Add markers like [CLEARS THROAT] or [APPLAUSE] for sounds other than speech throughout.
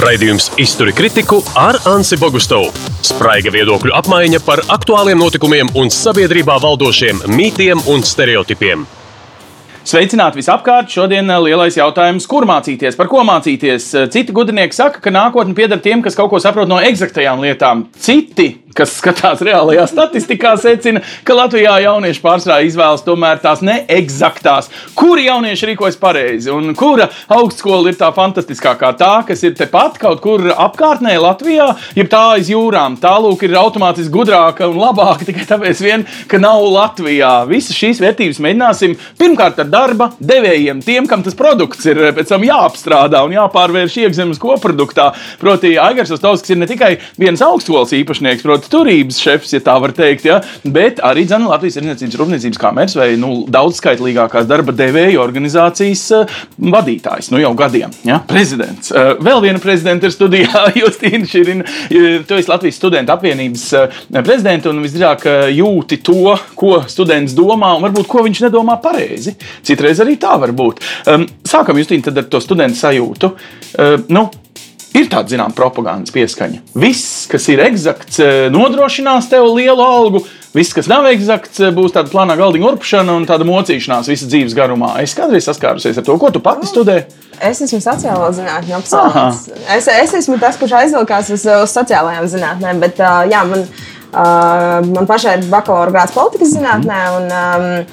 Raidījums Izturi kritiku ar Ansi Bogustovu. Spraiga viedokļu apmaiņa par aktuāliem notikumiem un sabiedrībā valdošiem mītiem un stereotipiem. Sveicināti visapkārt! Šodien eh, lielais jautājums, kur mācīties, par ko mācīties. Citi gudrinieki saka, ka nākotne pieder tiem, kas kaut ko saprot no eksaktajām lietām. Citi kas skatās reālajā statistikā, secina, ka Latvijā jaunieši pārsvarā izvēlas tomēr tās neeksaktās. Kuri jaunieši rīkojas pareizi un kura augstskola ir tā fantastiskākā? Tā, kas ir tepat kaut kur apkārtnē Latvijā, jeb tā aiz jūrām. Tālūk ir automātiski gudrāka un labāka tikai tāpēc, vien, ka nav Latvijā. Visas šīs vērtības mēģināsim pirmkārt ar darba devējiem, tiem, kam tas produkts ir pēc tam jāapstrādā un jāpārvērš iekšzemes koproduktā. Proti, Aigars Ostovskis ir ne tikai viens augstskolas īpašnieks, proti, proti, turības šefs, ja tā var teikt, ja? bet arī dzene, Latvijas Rūpniecības Rūpniecības kameras vai nu, daudzskaitlīgākās darba devēju organizācijas uh, vadītājs nu jau gadiem. Ja? Prezidents. Uh, vēl viena prezidenta ir studijā, [LAUGHS] Justīna Širina. Tu esi Latvijas studentu apvienības prezidents un visdrīzāk jūti to, ko students domā un varbūt ko viņš nedomā pareizi. Citreiz arī tā var būt. Um, sākam, Justīna, ar to studentu sajūtu. Uh, nu, ir tāda zināmā propagandas pieskaņa. Viss, kas ir eksakts, eh, nodrošinās tev lielu algu. Viss, kas nav eksakts, eh, būs tāda plānā galdiņa urpšana un tāda mocīšanās visas dzīves garumā. Es kādreiz saskārusies ar to, ko tu pati studē. Es esmu sociālo zinātņu absolvents. Es, es esmu tas, kurš aizvilkās uz, uz sociālajām zinātnēm, bet jā, man, man pašai ir bakalaura grāts politikas zinātnē. Un, um,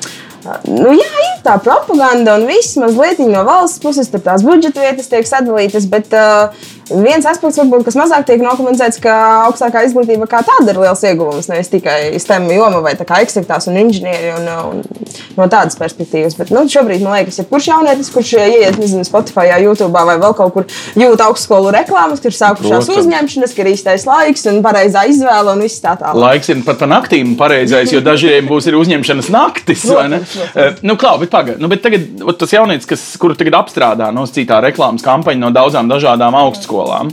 Nu, jā, ir tā propaganda un viss mazliet no valsts puses, tur tās budžeta vietas tiek sadalītas, bet uh, Viens aspekts, varbūt, kas mazāk tiek nokomentēts, ka augstākā izglītība kā tāda ir liels ieguvums, nevis tikai STEM joma vai eksaktās un inženieri un, un no tādas perspektīvas. Bet nu, šobrīd man liekas, ja kurš jaunietis, kurš ieiet, nezinu, Spotify, YouTube vai vēl kaut kur jūt augstskolu reklāmas, ka ir sākušās Protams. uzņemšanas, ka ir īstais laiks un pareizā izvēle un viss tā tālāk. Laiks ir pat pa naktīm pareizais, jo dažiem būs uzņemšanas naktis. Protams, protams. Uh, nu, klau, bet pagaid, nu, bet tagad tas jaunietis, kas, kuru tagad apstrādā nosacītā reklāmas kampaņa no daudzām dažādām augstskolām skolām.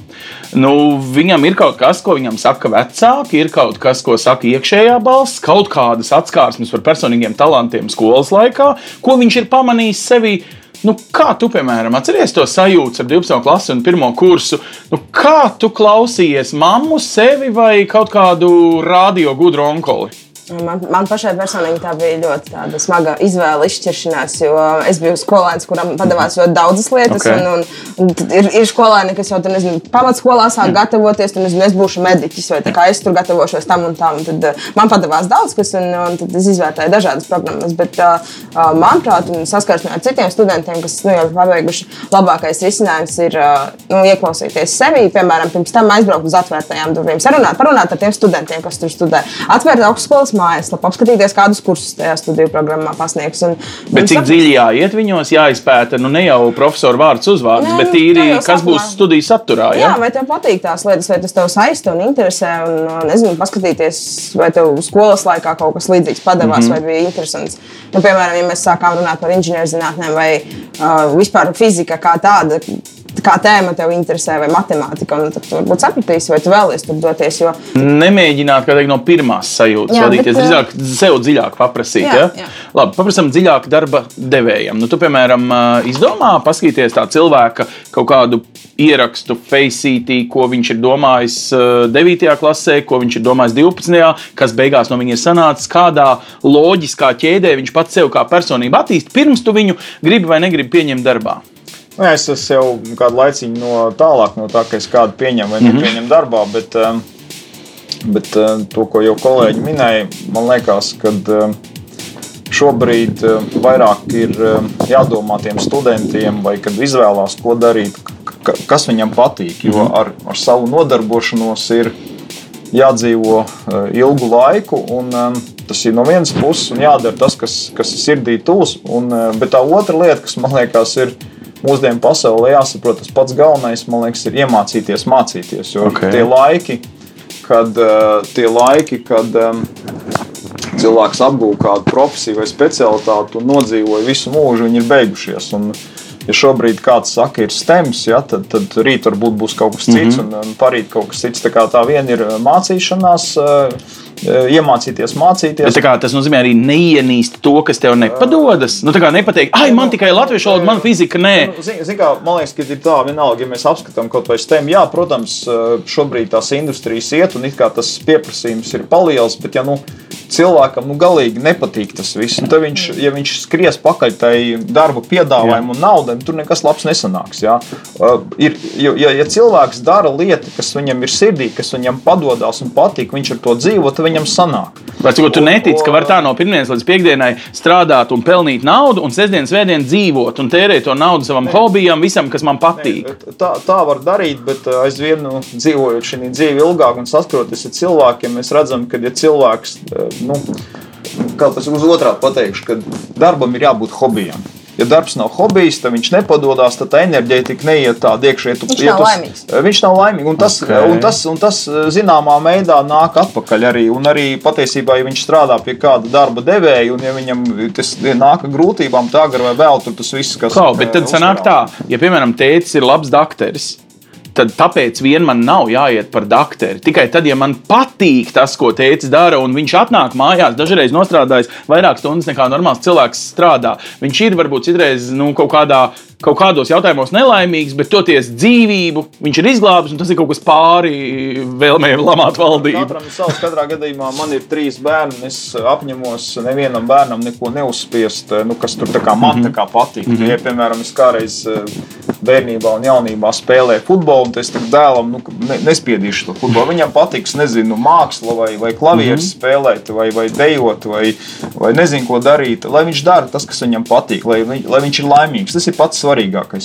Nu, viņam ir kaut kas, ko viņam saka vecāki, ir kaut kas, ko saka iekšējā balss, kaut kādas atskārsmes par personīgiem talantiem skolas laikā, ko viņš ir pamanījis sevī. Nu, kā tu, piemēram, atceries to sajūtu ar 12. klasi un 1. kursu? Nu, kā tu klausījies mammu, sevi vai kaut kādu radio gudru onkoli? Man, man pašai personīgi tā bija ļoti smaga izvēle, izšķiršanās, es biju skolēns, kuram padavās ļoti daudzas lietas. Okay. Un, un, un ir, ir skolēni, kas jau nezinu, pamatskolā sāk mm. gatavoties, un nezinu, es būšu mediķis vai es tur gatavošos tam un tam. Un tad, uh, man padavās daudz kas, un, un tad es izvērtēju dažādas programmas. Bet, uh, manuprāt, saskarsmē ar citiem studentiem, kas nu, jau ir pabeiguši, labākais risinājums ir uh, nu, ieklausīties sevi. Piemēram, pirms tam aizbraukt uz atvērtajām durvīm, sarunāt, parunāt ar tiem studentiem, kas tur studē, atvērt augstskolas mājaslapu, apskatīties, kādus kursus tajā studiju programmā pasniegs. Un, bet cik dziļi jāiet viņos, jāizpēta nu ne jau profesora vārds uzvārds, Nē, bet nu, tīri, kas sākumā. būs studiju saturā. Ja? Jā, vai tev patīk tās lietas, vai tas tev saista un interesē, un nezinu, paskatīties, vai tev skolas laikā kaut kas līdzīgs padevās, mm -hmm. vai bija interesants. Nu, piemēram, ja mēs sākām runāt par inženierzinātnēm vai uh, vispār fizika kā tāda, kā tēma tev interesē, vai matemātika. Tad tu varbūt sapratīsi, vai tu vēlies tur doties. Jo... Nemēģināt teikt, no pirmās sajūtas jā, vadīties, bet, drīzāk sev dziļāk paprasīt. Jā, ja? jā. Labi, paprasam dziļāk darba devējiem. Nu, tu, piemēram, izdomā paskatīties tā cilvēka kaut kādu ierakstu Faceitī, ko viņš ir domājis 9. klasē, ko viņš ir domājis 12. kas beigās no viņa ir sanācis, kādā loģiskā ķēdē viņš pats sev kā personību attīst, pirms tu viņu gribi vai negribi pieņemt darbā. Nu, es esmu jau kādu laiciņu no tālāk no tā, ka es kādu pieņemu vai nepieņemu darbā, bet, um, bet um, to, ko jau kolēģi minēja, man liekas, ka um, šobrīd vairāk ir jādomā tiem studentiem, vai kad izvēlās, ko darīt, kas viņam patīk. Jo mhm. ar, ar savu nodarbošanos ir jādzīvo ilgu laiku, un tas ir no vienas puses jādara tas, kas, kas ir sirdī tūs. Un, bet tā otra lieta, kas man liekas, ir mūsdienu pasaulē jāsaprot, tas pats galvenais, man liekas, ir iemācīties mācīties. Jo okay. tie laiki, kad, uh, tie laiki, kad um, cilvēks apgūst kādu profesiju vai specialitāti un nodzīvoja visu mūžu, viņi ir beigušies. Un, ja šobrīd kāds saka, ir stems, ja, tad, tad rīt varbūt būs kaut kas cits, mm -hmm. un, parīt kaut kas cits. Tā, tā viena ir mācīšanās, iemācīties mācīties. Bet, kā, tas nozīmē arī neienīst to, kas tev nepadodas. Nu, nepateikt, ah, man tikai latviešu valoda, man fizika nē. Nu, zin, zin kā, man liekas, ka ir tā, vienalga, ja mēs apskatām kaut vai STEM, jā, protams, šobrīd tās industrijas iet un it kā tas pieprasījums ir paliels, bet ja nu, cilvēkam nu, galīgi nepatīk tas viss, tad viņš, ja viņš skries pakaļ tai darba piedāvājumu un naudai, tur nekas labs nesanāks. Jā. Uh, ir, ja, ja cilvēks dara lietu, kas viņam ir sirdī, kas viņam padodas un patīk, viņš ar to dzīvo, viņam sanāk. Vai tu, tu netici, ka var tā no pirmdienas līdz piekdienai strādāt un pelnīt naudu, un sestdienas vēdienā dzīvot un tērēt to naudu savam hobijam, visam, kas man patīk? Ne, tā, tā var darīt, bet uh, aizvien nu, dzīvojot šī dzīve ilgāk un saskroties ar cilvēkiem, mēs redzam, ka ja cilvēks, uh, nu, kā tas uz otrādi pateikšu, ka darbam ir jābūt hobijam. Ja darbs nav hobijs, tad viņš nepadodas, tad tā enerģētika neiet tādā iekšā. Viņš ja nav tas, laimīgs. Viņš nav laimīgs. Un tas, Okay. un tas, un tas zināmā veidā nāk atpakaļ arī. Un arī patiesībā, ja viņš strādā pie kāda darba devēja, un ja viņam tas nāk ar grūtībām, tā agrāk vai vēl tur tas viss, kas Klau, bet tad sanāk tā, ja, piemēram, tēvs ir labs dakteris. Tad tāpēc vien man nav jāiet par doktoru. Tikai tad, ja man patīk tas, ko tēvs dara, un viņš atnāk mājās, dažreiz nostrādājis vairāk stundas nekā normāls cilvēks strādā. Viņš ir varbūt citreiz nu, kaut kādā kaut kādos jautājumos nelaimīgs, bet toties dzīvību viņš ir izglābis, un tas ir kaut kas pāri vēlmēm lamāt valdību. Katram ir savs, katrā gadījumā man ir trīs bērni. un Es apņemos nevienam bērnam neko neuzspiest, nu, kas tur kā man tā kā patīk. Mm -hmm. Ja, piemēram, es kādreiz eh, bērnībā un jaunībā spēlēju futbolu, tad es tam dēlam nu, ne, nespiedīšu to futbolu. Viņam patiks, nezinu, māksla vai, vai klavieres mm -hmm. spēlēt, vai, vai dejot, vai, vai nezinu, ko darīt. Lai viņš dara tas, kas viņam patīk, lai, lai viņš ir laimīgs. Tas ir pats svarīgākais.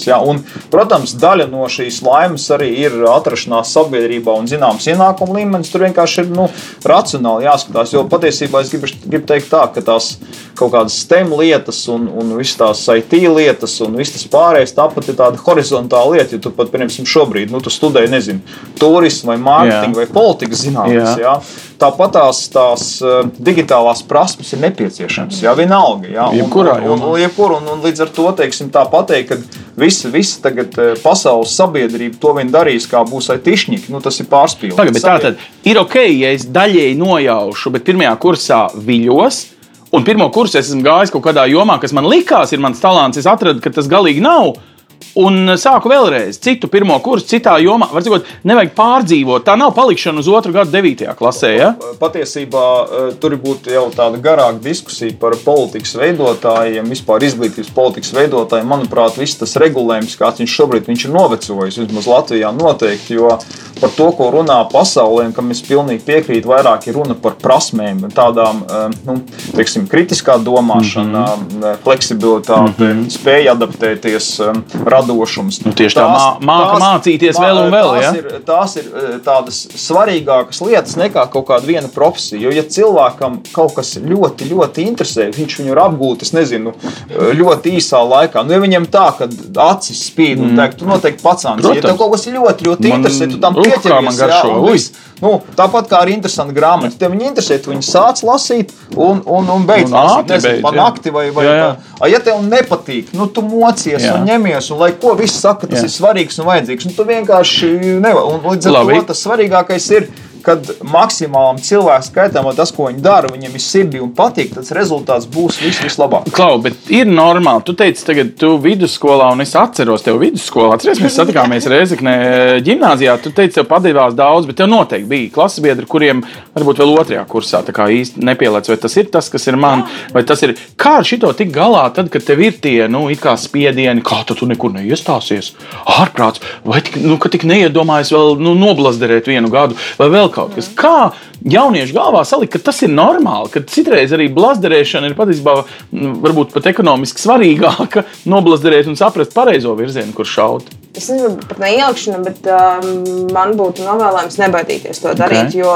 Jā. Un, protams, daļa no šīs laimes arī ir atrašanās sabiedrībā un zināms ienākuma līmenis. Tur vienkārši ir nu, racionāli jāskatās. Jo patiesībā es gribu, gribu teikt, tā, ka tās kaut kādas STEM lietas un, un visas tās IT lietas un viss tas pārējais tāpat ir tāda horizontāla lieta. Jo tu pat, piemēram, šobrīd nu, tu studēji, nezinu, turismu vai mārketingu vai politikas zinātnes. Jā. Jā. Tāpat tās, tās uh, digitālās prasmes ir nepieciešamas. Jā, vienalga. Jā, un, Jebkurā un, un, jebkur, un, un līdz ar to teiksim, tā pateikt, ka visa, visa tagad, eh, pasaules sabiedrība to vien darīs, kā būs ar tišņiku, nu, tas ir pārspīlēts. Bet tā tad ir ok, ja es daļēji nojaušu, bet pirmajā kursā viļos. Un pirmo kursu es esmu gājis kaut kādā jomā, kas man likās, ir mans talants. Es atradu, ka tas galīgi nav. Un sāku vēlreiz citu pirmo kursu, citā jomā. Var sakot, nevajag pārdzīvot. Tā nav palikšana uz otru gadu, 9. klasē. Ja? Patiesībā eh, tur būtu jau tāda garāka diskusija par politikas veidotājiem, vispār izglītības politikas veidotājiem. Manuprāt, viss tas regulējums, kāds viņš šobrīd viņš ir novecojis, vismaz Latvijā noteikti. Jo par to, ko runā pasaulē, un kam es pilnīgi piekrītu, vairāk ir runa par prasmēm, tādām eh, nu, teiksim, kritiskā domāšana, mm -hmm. fleksibilitāte, mm -hmm. spēja adaptēties, eh, radošums. Nu, tieši tā, mā- māka mācīties vēl un vēl, Tās ja? ir, tās ir eh, tādas svarīgākas lietas nekā kaut kāda viena profesija. Jo, ja cilvēkam kaut kas ļoti, ļoti interesē, viņš viņu var apgūt, es nezinu, eh, ļoti īsā laikā. Nu, ja viņam tā, ka acis spīd, un tā, tu noteikti pats ja Protams. tev kaut kas ļoti, ļoti Man- interesē, tu tam uh, kā man jā, garšo, un viss. Nu, tāpat kā ar interesantu grāmatu. Tev viņa interesē, tu viņu sāc lasīt un, un, un beidz Un lasīt. Nezinu, pa jā. nakti vai, vai Jā, jā. A, ja tev nepatīk, nu, tu mocies Jā. un ņemies, un lai ko viss saka, tas Jā. ir svarīgs un vajadzīgs. Nu, tu vienkārši nevari. Un līdz ar Labi. to tas svarīgākais ir. Kad maksimālam cilvēku skaitam, tas, ko viņi dara, viņiem ir sirdī un patīk, tas rezultāts būs vis, vislabākais. Klau, bet ir normāli. Tu teici, tagad tu vidusskolā, un es atceros tevi vidusskolā. Atceries, mēs satikāmies Reizeknē gimnājā. Tu teici, tev padevās daudz, bet tev noteikti bija klases biedri, kuriem varbūt vēl otrajā kursā tā kā īsti nepielēc. Vai tas ir tas, kas ir man, vai tas ir kā ar šito tik galā, tad, kad tev ir tie, nu, it kā spiedieni, kā tu, nekur neiestāsies. Ārprāts, vai tik, nu, ka tik neiedomājies vēl nu, noblazderēt vienu gadu, vai vēl kaut kas. Kā jauniešu galvā salikt, ka tas ir normāli, ka citreiz arī blazderēšana ir patiesībā mm, varbūt pat ekonomiski svarīgāka [LAUGHS] noblazderēt un saprast pareizo virzienu, kur šaut. Es nezinu par neielikšanu, bet um, man būtu novēlējums nebaidīties to darīt. Ok. Jo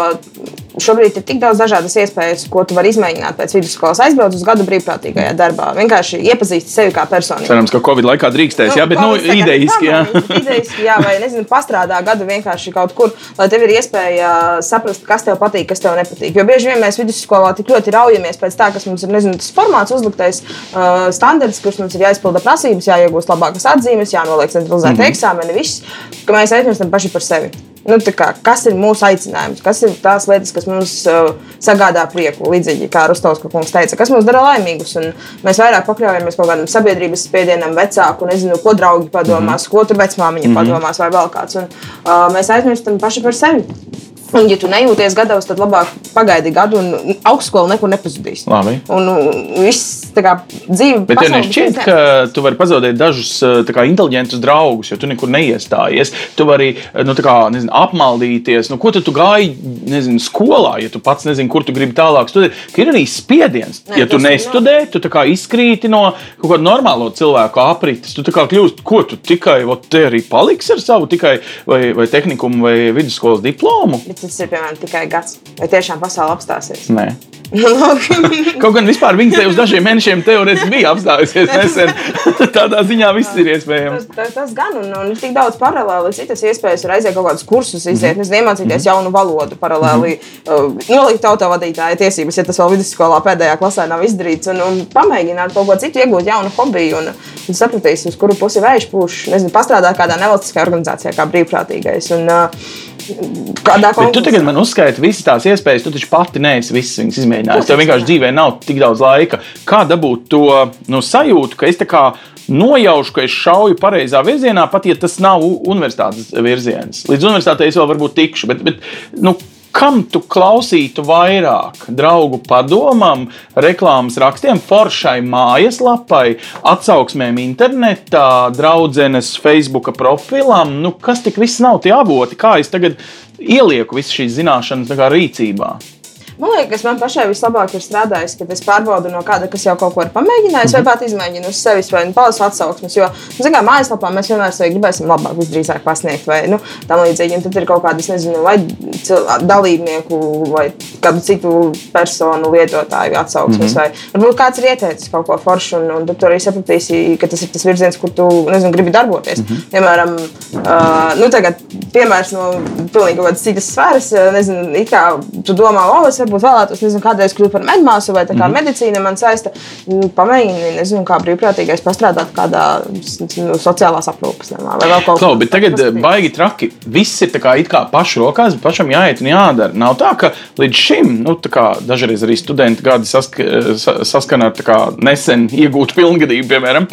šobrīd ir tik daudz dažādas iespējas, ko tu vari izmēģināt pēc vidusskolas. Aizbraukt uz gadu brīvprātīgajā darbā, vienkārši iepazīst sevi kā personu. Cerams, ka Covid laikā drīkstēs, jā, bet nu, idejiski. Jā. Idejiski, jā, vai nezinu, pastrādā gadu vienkārši kaut kur, lai tev ir iespēja saprast, kas tev patīk, kas tev nepatīk. Jo bieži vien mēs vidusskolā tik ļoti raujamies pēc tā, kas mums ir, nezinu, tas formāts uzliktais, uh, standarts, kurš mums ir jāizpilda prasības, jāiegūst labākas atzīmes, jānoliek centralizēti mm -hmm. eksāmeni, viss, ka mēs aizmirstam paši par sevi. Nu, kā, kas ir mūsu aicinājums, kas ir tās lietas, kas mums uh, sagādā prieku, līdzīgi kā Rustovs kungs teica, kas mums dara laimīgus. Mēs vairāk pakļaujamies kaut kādam sabiedrības spiedienam, vecāku, nezinu, ko draugi padomās, mm -hmm. ko tur vecmāmiņa mm -hmm. padomās, vai vēl kāds. Un, uh, mēs aizmirstam paši par sevi. Un, ja tu nejūties gatavs, tad labāk pagaidi gadu, un augstskola nekur nepazudīs. Labi. Un viss kā dzīve. Bet tev nešķiet, ka tu vari pazaudēt dažus kā, inteliģentus draugus, jo tu nekur neiestājies. Tu vari nu, kā, nezinu, apmaldīties. Nu, ko tu, tu gāji nezinu, skolā, ja tu pats nezini, kur tu gribi tālāk studēt? Ir arī spiediens. Ne, ja tu nestudē, tu izkrīti no kaut kāda normāla cilvēku aprites. Tu kļūsti, ko tu tikai te arī paliksi ar savu tikai vai, vai tehnikumu vai vidusskolas diplomu. Bet tas ir piemēram tikai gads. Vai tiešām pasaule apstāsies? Nē. [LAUGHS] Kaut gan vispār viņa te uz dažiem mēnešiem teorētiski bija apstājusies nesen. [LAUGHS] Tādā ziņā viss ir iespējams. Tas, tas, tas gan, un, un ir tik daudz paralēli. Citas iespējas ir aiziet kaut kādus kursus, iziet, mm -hmm. iemācīties mm -hmm. jaunu valodu, paralēli mm -hmm. uh, nolikt autovadītāja tiesības, ja tas vēl vidusskolā pēdējā klasē nav izdarīts, un, un pamēģināt kaut ko citu, iegūt jaunu hobiju, un, un sapratīs, uz kuru pusi vējš pūš. Nezinu, pastrādāt kādā nevalstiskajā organizācijā kā brīvprātīgais. Un, uh, Kādā konkursā? Tu tagad man uzskaiti visas tās iespējas, tu taču pati neesi visas viņas izmēģinājis. Tev vienkārši dzīvē nav tik daudz laika. Kā dabūt to nu, sajūtu, ka es tā kā nojaušu, ka es šauju pareizā virzienā, pat ja tas nav universitātes virziens. Līdz universitātei es vēl varbūt tikšu, bet, bet nu, kam tu klausītu vairāk? Draugu padomam, reklāmas rakstiem, foršai mājaslapai, atsauksmēm internetā, draudzenes Facebook profilam. Nu, kas tik viss nav tie avoti? Kā es tagad ielieku visas šīs zināšanas rīcībā? Man liekas, man pašai vislabāk ir strādājis, kad es pārbaudu no kāda, kas jau kaut ko ir pamēģinājis, mm -hmm. vai pat izmēģinu uz sevis, vai nu, palasu atsauksmes. Jo, nu, zinām, mājaslapā mēs vienmēr sevi gribēsim labāk, visdrīzāk pasniegt, vai nu, tam līdzīgi. Un tad ir kaut kādas, nezinu, vai dalībnieku vai kādu citu personu lietotāju atsauksmes, mm -hmm. vai varbūt kāds ir ieteicis kaut ko foršu, un, un tad tu arī sapratīsi, ka tas ir tas virziens, kur tu nezinu, gribi darboties. Mm -hmm. Piemēram, uh, nu, tagad, piemērs no pilnīgi kādas citas sfēras, nezinu, it kā tu domā, o, es varbūt vēlētos, nezinu, kādreiz kļūt par medmāsu vai tā kā mm -hmm. medicīna man saista. Nu, pamēģini, nezinu, kā brīvprātīgais pastrādāt kādā nu, sociālās aprūpes namā vai vēl kaut kā. Bet tagad pastatīt. baigi traki. Viss ir kā, kā pašu rokās, bet pašam jāiet un jādara. Nav tā, ka līdz šim, nu, kā, dažreiz arī studenti gadi sask saskana ar kā, nesen iegūtu [LAUGHS] pilngadību, piemēram.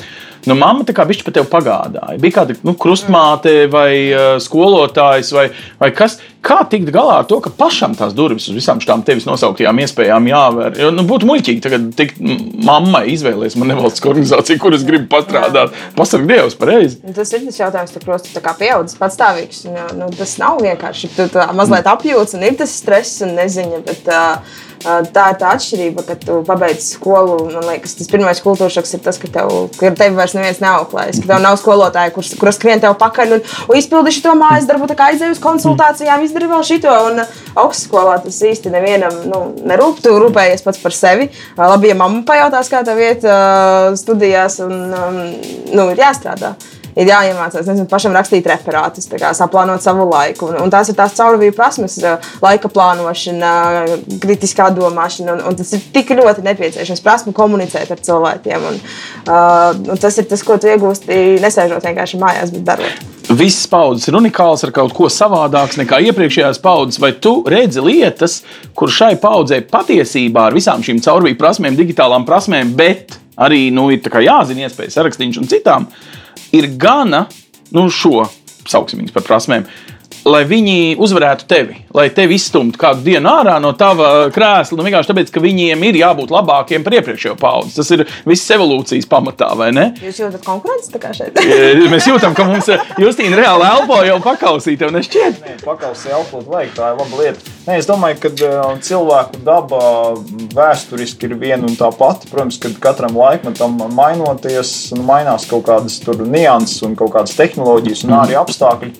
Nu, mamma tā kā bišķi par tevi pagādāja. Bija kāda nu, krustmāte vai uh, skolotājs vai, vai kas. Kā tikt galā ar to, ka pašam tās durvis uz visām šīm tevis nosauktajām iespējām jāvēr? Jo, nu, būtu muļķīgi tagad tikt mammai izvēlēties man nevalstiskā organizācija, kur es gribu pastrādāt. Pasarg Dievs, pareizi. Nu, tas ir tas jautājums, ka prosti tā kā pieaudzis patstāvīgs. Nu, tas nav vienkārši. Tu tā mazliet apjūts un ir tas stress un neziņa. Bet, uh, Tā ir tā atšķirība, ka tu pabeidz skolu. Man liekas, tas pirmais kultūras šoks ir tas, ka tev, ka tevi vairs neviens neauklējas. Ka tev nav skolotāja, kurš kur skrien tev pakaļ un, un izpildi šo mājas darbu, kā aizēju uz konsultācijām, izdari vēl šito. Un augstskolā tas īsti nevienam nu, nerūp. Tu rūpējies pats par sevi. Labi, ja mamma pajautās, kā tev iet studijās, un um, nu, ir jāstrādā ir jāiemācās nezinu, pašam rakstīt referātus, kā, saplānot savu laiku. Un, un tās ir tās caurvīju prasmes, laika plānošana, kritiskā domāšana. Un, un tas ir tik ļoti nepieciešams. Prasme komunicēt ar cilvēkiem. Un, uh, un tas ir tas, ko tu iegūsti nesēžot vienkārši mājās, bet darot. Visas paudzes ir unikālas ar kaut ko savādāks nekā iepriekšējās paudzes, vai tu redzi lietas, kur šai paudzei patiesībā ar visām šīm caurvīju prasmēm, digitālām prasmēm, bet arī nu, ir jāzina iespējas sarakstīšanas un citām, uh, ir gana nu, šo, sauksim viņus par prasmēm, lai viņi uzvarētu tevi, lai tevi izstumtu kādu dienu ārā no tava krēsla. Nu, vienkārši tāpēc, ka viņiem ir jābūt labākiem par iepriekšējo paudzi. Tas ir viss evolūcijas pamatā, vai ne? Jūs jūtat konkurenci šeit? [LAUGHS] Mēs jūtam, ka mums Justīna reāli elpo jau pakausīt, tev nešķiet? Nē, pakausīt elpot vajag, tā ir laba lieta. Nē, es domāju, ka uh, cilvēku daba vēsturiski ir viena un tā pati. Protams, ka katram laikmetam mainoties, mainās kaut kādas nianses un kaut kādas tehnoloģijas un arī apstākļi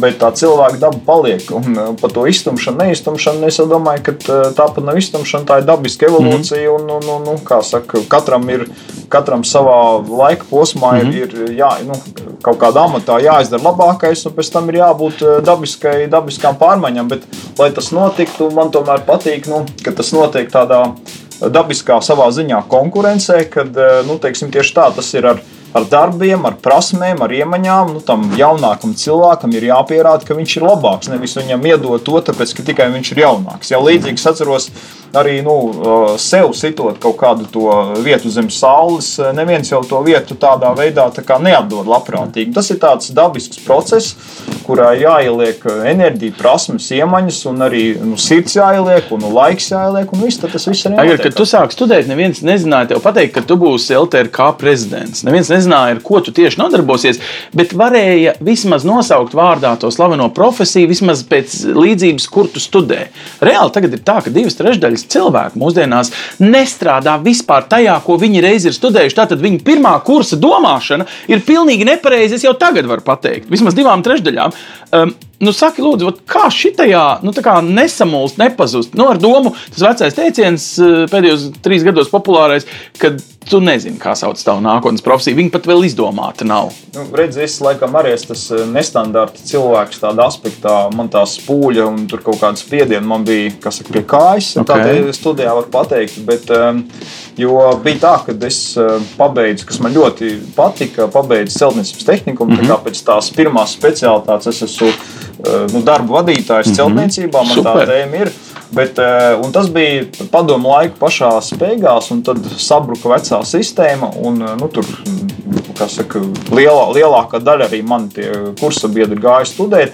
bet tā cilvēka daba paliek. Un uh, par to iztumšanu, neiztumšanu es domāju, ka uh, tā pat nav iztumšana, tā ir dabiska evolūcija. Mm -hmm. un, un, un, kā saka, katram ir katram savā laika posmā mm -hmm. ir, ir jā, nu, kaut kādā amatā jāizdara labākais, un pēc tam ir jābūt uh, dabiskai, dabiskām pārmaiņām. Bet, lai tas notiktu, man tomēr patīk, nu, ka tas notiek tādā dabiskā savā ziņā konkurencē, kad nu, teiksim, tieši tā tas ir ar ar darbiem, ar prasmēm, ar iemaņām. Nu, tam jaunākam cilvēkam ir jāpierāda, ka viņš ir labāks. Nevis viņam iedot to, tāpēc, ka tikai viņš ir jaunāks. Ja līdzīgi atceros arī nu, sev sitot kaut kādu to vietu zem saules, neviens jau to vietu tādā veidā tā neatdod labprātīgi. Tas ir tāds dabisks process, kurā jāieliek enerģija, prasmes, iemaņas, un arī nu, sirds jāieliek, un nu, laiks jāieliek, un viss tas viss ir. Tagad, kad tu sāki studēt, neviens nezināja tev pateikt, ka tu būsi LTRK prezidents. Neviens nezināja, ar ko tu tieši nodarbosies, bet varēja vismaz nosaukt vārdā to slaveno profesiju, vismaz pēc līdzības, kur tu studē. Reāli tagad ir tā, ka divas trešdaļas cilvēku mūsdienās nestrādā vispār tajā, ko viņi reiz ir studējuši. Tātad viņa pirmā kursa domāšana ir pilnīgi nepareiza. Es jau tagad varu pateikt, vismaz divām trešdaļām. Um, Nu, saki, lūdzu, kā šitajā nu, nesamulst, nepazust. Nu, ar domu, tas vecais teiciens uh, pēdējos trīs gados populārais, kad tu nezini, kā sauc tavu nākotnes profesiju. Viņa pat vēl izdomāta nav. Nu, redz, es laikam arī esmu tas uh, nestandarta cilvēks tādā aspektā. Man tā spūļa un tur kaut kāda spiediena man bija, kas saka, pie kājas. Okay. Tā studijā var pateikt. Bet, um, Jo bija tā, ka es uh, pabeidzu, kas man ļoti patika, pabeidzu celtniecības tehniku. Mm -hmm. Tā kā pēc tās pirmās speciālitātes es esmu Eh, nu, darba vadītājs mm -hmm. celtniecībā, man Super. tā tēma ir. Bet, eh, tas bija padomu laiku pašā beigās, un tad sabruka vecā sistēma. Un, eh, nu, tur, saka, lielā, lielākā daļa arī man kursa biedri gāja studēt.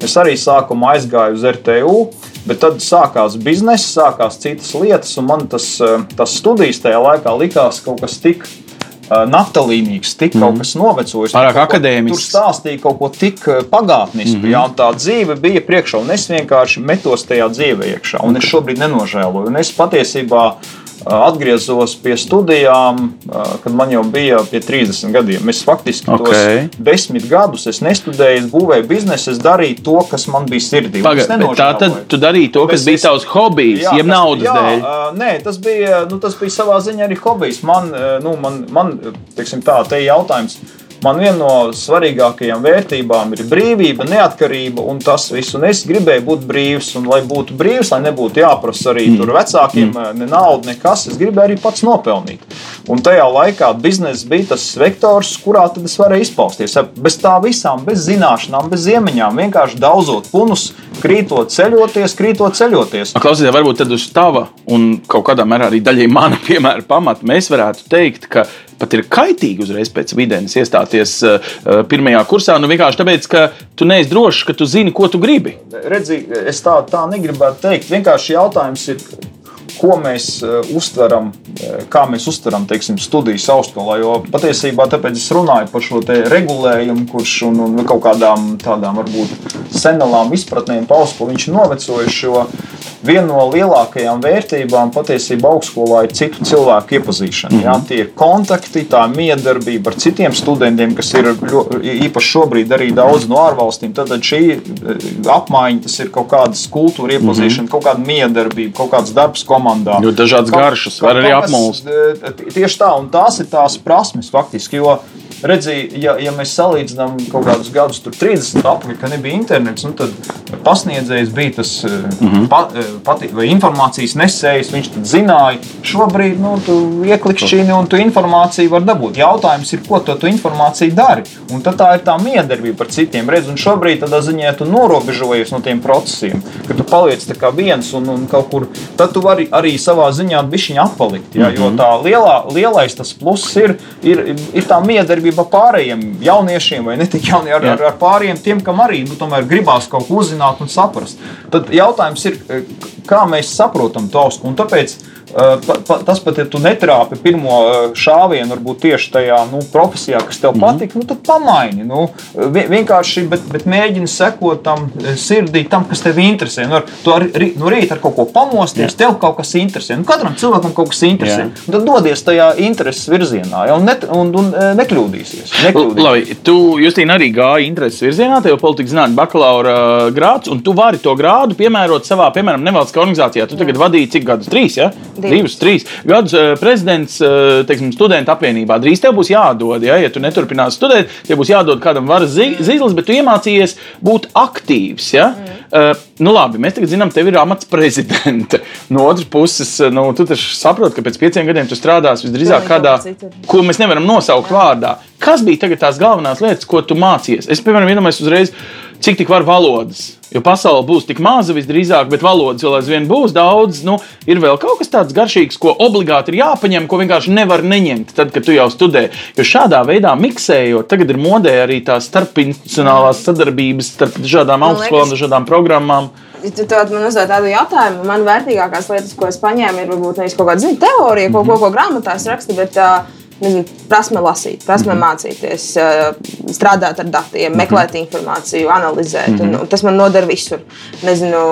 Es arī sākumā aizgāju uz RTU, bet tad sākās biznesa, sākās citas lietas, un man tas, tas studijas tajā laikā likās kaut kas tik naftalīnīgs, tik mm. kaut mhm. kas novecojis. Pārāk akadēmisks. Tur stāstīja kaut ko tik pagātnisku, mm -hmm. jā, un tā dzīve bija priekšā, un es vienkārši metos tajā dzīvē iekšā, un es šobrīd nenožēloju. Un es patiesībā atgriezos pie studijām, kad man jau bija pie 30 gadiem. Es faktiski okay. tos desmit gadus nestudēju, būvēju biznesu, es darīju to, kas man bija sirdī. Paga, tā tad tu darīji to, kas es, bija tavs hobijs, jeb naudas jā, dēļ. Nē, tas bija, nu, tas bija savā ziņā arī hobijs. Man, nu, man, man teiksim tā, te jautājums Man viena no svarīgākajām vērtībām ir brīvība, neatkarība un tas viss. Un es gribēju būt brīvs, un lai būtu brīvs, lai nebūtu jāprasa arī mm. vecākiem mm. ne nauda, nekas, es gribēju arī pats nopelnīt. Un tajā laikā biznesa bija tas vektors, kurā tad es varēju izpausties. Bez tā visām, bez zināšanām, bez iemaņām, vienkārši daudzot punus, krītot, ceļoties, krītot, ceļoties. Klausieties, varbūt tad uz tava un kaut kādā mērā arī daļai mana [LAUGHS] piemēra pamata mēs varētu teikt, ka pat ir kaitīgi uzreiz pēc vidēnas iestāties uh, pirmajā kursā. Nu, vienkārši tāpēc, ka tu neesi drošs, ka tu zini, ko tu gribi. Redzi, es tā, tā negribētu teikt. Vienkārši jautājums ir, ko mēs uh, uztveram, uh, kā mēs uztveram teiksim, studijas augstskolā. Jo patiesībā tāpēc es runāju par šo regulējumu, kurš un, un kaut kādām tādām varbūt senelām izpratnēm paustu, viņš ir novecojis. Viena no lielākajām vērtībām patiesībā augstskolā ir citu cilvēku iepazīšana. Mm -hmm. Jā, tie ir kontakti, tā miedarbība ar citiem studentiem, kas ir īpaši šobrīd arī daudz no ārvalstīm. Tad šī eh, apmaiņa, tas ir kaut kādas kultūra iepazīšana, mm -hmm. kaut kāda miedarbība, kaut kāds darbs komandā. Jo dažādas garšas var arī apmulst. Eh, tieši tā, un tās ir tās prasmes faktiski. Jo, Redzi, ja, ja mēs salīdzinām kaut kādus gadus, tur 30 apgabalus, kad nebija internets, nu, tad pasniedzējs bija tas mm -hmm. pa, eh, pati, informācijas nesējs. Viņš zināja, šobrīd nu, tu ieklikšķini un tu informāciju var dabūt. Jautājums ir, ko tu, tu informāciju dari. Un tad tā ir tā miedarbība ar citiem. Redz, un šobrīd tādā ziņā tu norobežojies no tiem procesiem, ka tu paliec viens un, un kaut kur. Tad tu vari arī savā ziņā bišķiņu appalikt. Ja? Mm -hmm. Jo tā lielā, lielais tas pluss ir, ir, ir tā miedarbība sadarbība pārējiem jauniešiem, vai ne tik jauniem, ar, ar, ar pārējiem, tiem, kam arī nu, gribās kaut ko uzzināt un saprast. Tad jautājums ir, kā mēs saprotam to austu. Un tāpēc Pa, pa, tas pat, ja tu netrāpi pirmo šāvienu, varbūt tieši tajā nu, profesijā, kas tev mm -hmm. nu, tad pamaini. Nu, vienkārši, bet, bet mēģini sekot tam sirdī, tam, kas tev interesē. Nu, ar, tu ar, no rīta ar kaut ko pamosties, Jā. tev kaut kas interesē. Nu, katram cilvēkam kaut kas interesē. Tad dodies tajā intereses virzienā ja, un, ne, un, un nekļūdīsies. nekļūdīsies. Labi, tu, Justīna, arī gāji intereses virzienā, tev ir politikas zinātņu bakalaura grāds, un tu vari to grādu piemērot savā, piemēram, nevalstiskā nevalstiskā organizācijā. Tu tagad vadīji cik gadus? Trīs, ja? Divus. Divus, trīs gadus. eh, Prezidents eh, teiksim, studentu apvienībā. Drīz tev būs jādod, ja, ja tu neturpināsi studēt, tev būs jādod kādam varas zīles, bet tu iemācījies būt aktīvs. Ja? Mm. Uh, nu labi, mēs tagad zinām, tev ir amats prezidente. [LAUGHS] No otras puses, nu, tu taču saproti, ka pēc pieciem gadiem tu strādāsi visdrīzāk kādā, ko mēs nevaram nosaukt vārdā. Kas bija tagad tās galvenās lietas, ko tu mācījies? Es, piemēram, iedomājos uzreiz, cik tik var valodas. Jo pasaule būs tik maza visdrīzāk, bet valodas vēl aizvien būs daudz. Nu, ir vēl kaut kas tāds garšīgs, ko obligāti ir jāpaņem, ko vienkārši nevar neņemt, tad, kad tu jau studē. Jo šādā veidā miksējot, tagad ir modē arī tās starpinstitucionālās sadarbības starp dažādām augstskolām, dažādām programmām. Ja tu tad man uzdod tādu jautājumu, man vērtīgākās lietas, ko es paņēmu, ir varbūt nevis kaut kāda zini, teorija, ko, ko, ko grāmatās raksta, bet uh, nezinu, prasme lasīt, prasme mācīties, uh, strādāt ar datiem, meklēt informāciju, analizēt. Un, un tas man noder visur. Nezinu,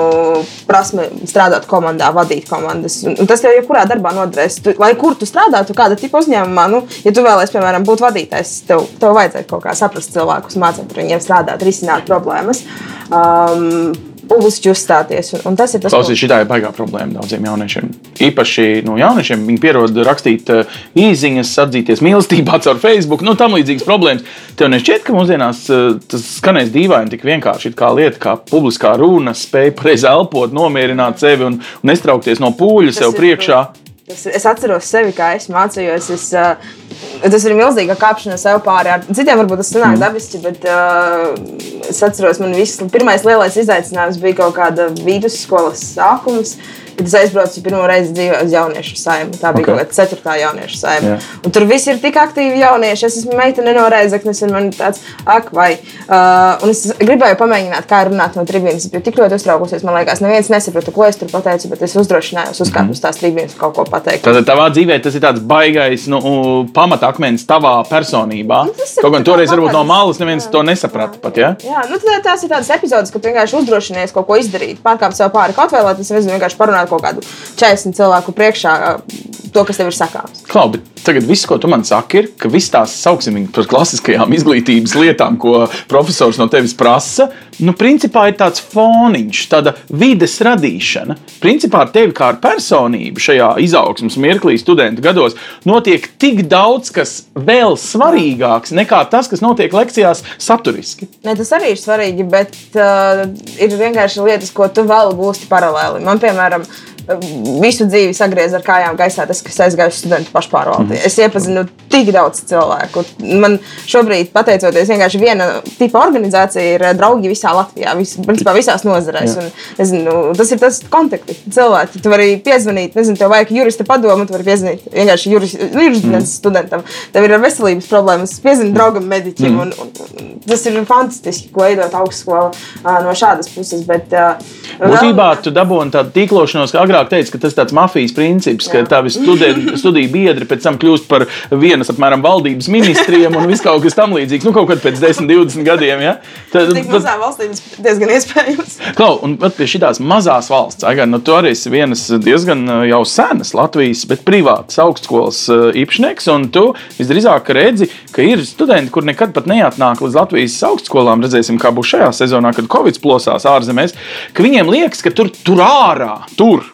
prasme strādāt komandā, vadīt komandas. Un, tas tev jebkurā darbā noderēs. Tu, lai kur tu strādātu, kāda tipa uzņēmumā, nu, ja tu vēlēsies, piemēram, būt vadītājs, tev, tev vajadzēs kaut kā saprast cilvēkus, mācīt ar viņiem strādāt, risināt problēmas. Um, publiski uzstāties. Un, un tas ir tas, Klausies, šī ir baigā problēma daudziem jauniešiem. Īpaši no jauniešiem viņi pierod rakstīt uh, īsiņas, atzīties mīlestībā caur Facebook, nu, tam līdzīgas problēmas. Tev nešķiet, ka mūsdienās uh, tas skanēs dīvaini, tik vienkārši kā lieta, kā publiskā runa, spēja pareizi elpot, nomierināt sevi un, un nestraukties no pūļa Tas sev ir, priekšā. Tas, es atceros sevi, kā es mācījos. Es, uh, tas ir milzīga kāpšana sev pāri. Ar citiem varbūt tas sanāk mm. dabiski, bet uh, es atceros, man viss pirmais lielais izaicinājums bija kaut kāda vidusskolas sākums. Kad es aizbraucu pirmo reizi dzīvē uz jauniešu saimnu. Tā bija Ok. okay. kaut kāda ceturtā jauniešu saimna. Un tur viss ir tik aktīvi jaunieši. Es esmu meitene no Reizeknas, un man ir tāds, ak, vai. Uh, un es gribēju pamēģināt, kā runāt no tribīnes. Es biju tik ļoti uztraukusies. Man liekas, neviens nesaprata, ko es tur pateicu, bet es uzdrošinājos uzkāpt uz tās tribīnes un kaut ko pateikt. Tātad tavā dzīvē tas ir tāds baigais nu, pamatakmens tavā personībā. Nu, Kaut gan toreiz varbūt no malas neviens to nesaprata pat. Ja? Jā, nu, tā, tās ir tādas epizodes, kad vienkārši uzdrošinies kaut ko izdarīt, pārkāpt sev pāri kaut vai, lai tas vienkārši parunātu kaut kādu 40 cilvēku priekšā, to, kas tev ir sakāms. Klau, bet tagad viss, ko tu man saki, ir, ka viss tās sauksim par klasiskajām izglītības lietām, ko profesors no tevis prasa, nu, principā ir tāds foniņš, tāda vides radīšana. Principā ar tevi kā ar personību šajā izaugsmas mirklī, studentu gados, notiek tik daudz kas vēl svarīgāks nekā tas, kas notiek lekcijās saturiski. Ne, tas arī ir svarīgi, bet uh, ir vienkārši lietas, ko tu vēl gūsti paralēli. Man, piemēram, visu dzīvi sagriez ar kājām gaisā, tas, kas aizgāju uz studentu pašpārvaldi. Mm. Es iepazinu tik daudz cilvēku. Man šobrīd, pateicoties vienkārši viena tipa organizācija, ir draugi visā Latvijā, vis, principā visās nozarēs. Un, nezinu, tas ir tas kontakti. Cilvēki, tu vari piezvanīt, nezinu, tev vajag jurista padomu, tu vari piezvanīt vienkārši juris, jurisdikcijas mm. studentam. Tev ir veselības problēmas, piezvanīt draugam mediķim. Mm. Un, un, tas ir fantastiski, ko veidot augstskola no šādas puses. Bet, uh, Būtībā tu dabūji tādu tīklošanos, kā agrāk teica, ka tas ir tāds mafijas princips, ka tavi studen- studiju biedri pēc tam kļūst par vienas apmēram valdības ministriem un viss kaut kas tam līdzīgs. Nu, kaut kad pēc 10, 20 gadiem. Ja? Tad, Tik mazām valstīm diezgan iespējams. Klau, un pat pie šīs mazās valsts, Aigar, nu, tu arī esi vienas diezgan jau senas Latvijas, bet privātas augstskolas īpašnieks. Un tu visdrīzāk redzi, ka ir studenti, kur nekad pat neatnāk līdz Latvijas augstskolām. Redzēsim, kā būs šajā sezonā, kad Covid plosās ārzemēs. Ka viņiem liekas, ka tur, tur ārā, tur.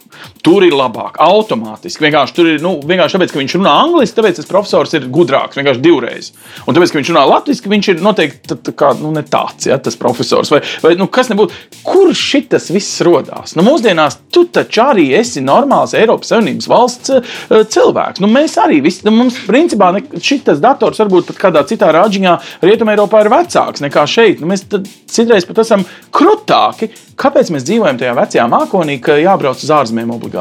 Tur ir labāk, automātiski. Vienkārši tur ir, nu, vienkārši tāpēc, ka viņš runā angliski, tāpēc tas profesors ir gudrāks, vienkārši divreiz. Un tāpēc, ka viņš runā latviešu, viņš ir noteikti tā, tā kā, nu, ne tāds, ja, tas profesors. Vai, vai nu, kas nebūtu, kur šis viss radās? Nu, mūsdienās tu taču arī esi normāls Eiropas Savienības valsts uh, cilvēks. Nu, mēs arī, visi, nu, mums principā šis dators varbūt pat kādā citā rāģiņā Rietumē Eiropā ir vecāks nekā šeit. Nu, mēs citreiz pat esam krutāki. Kāpēc mēs dzīvojam tajā vecajā mākonī, ka jābrauc uz ārzemēm obligāti?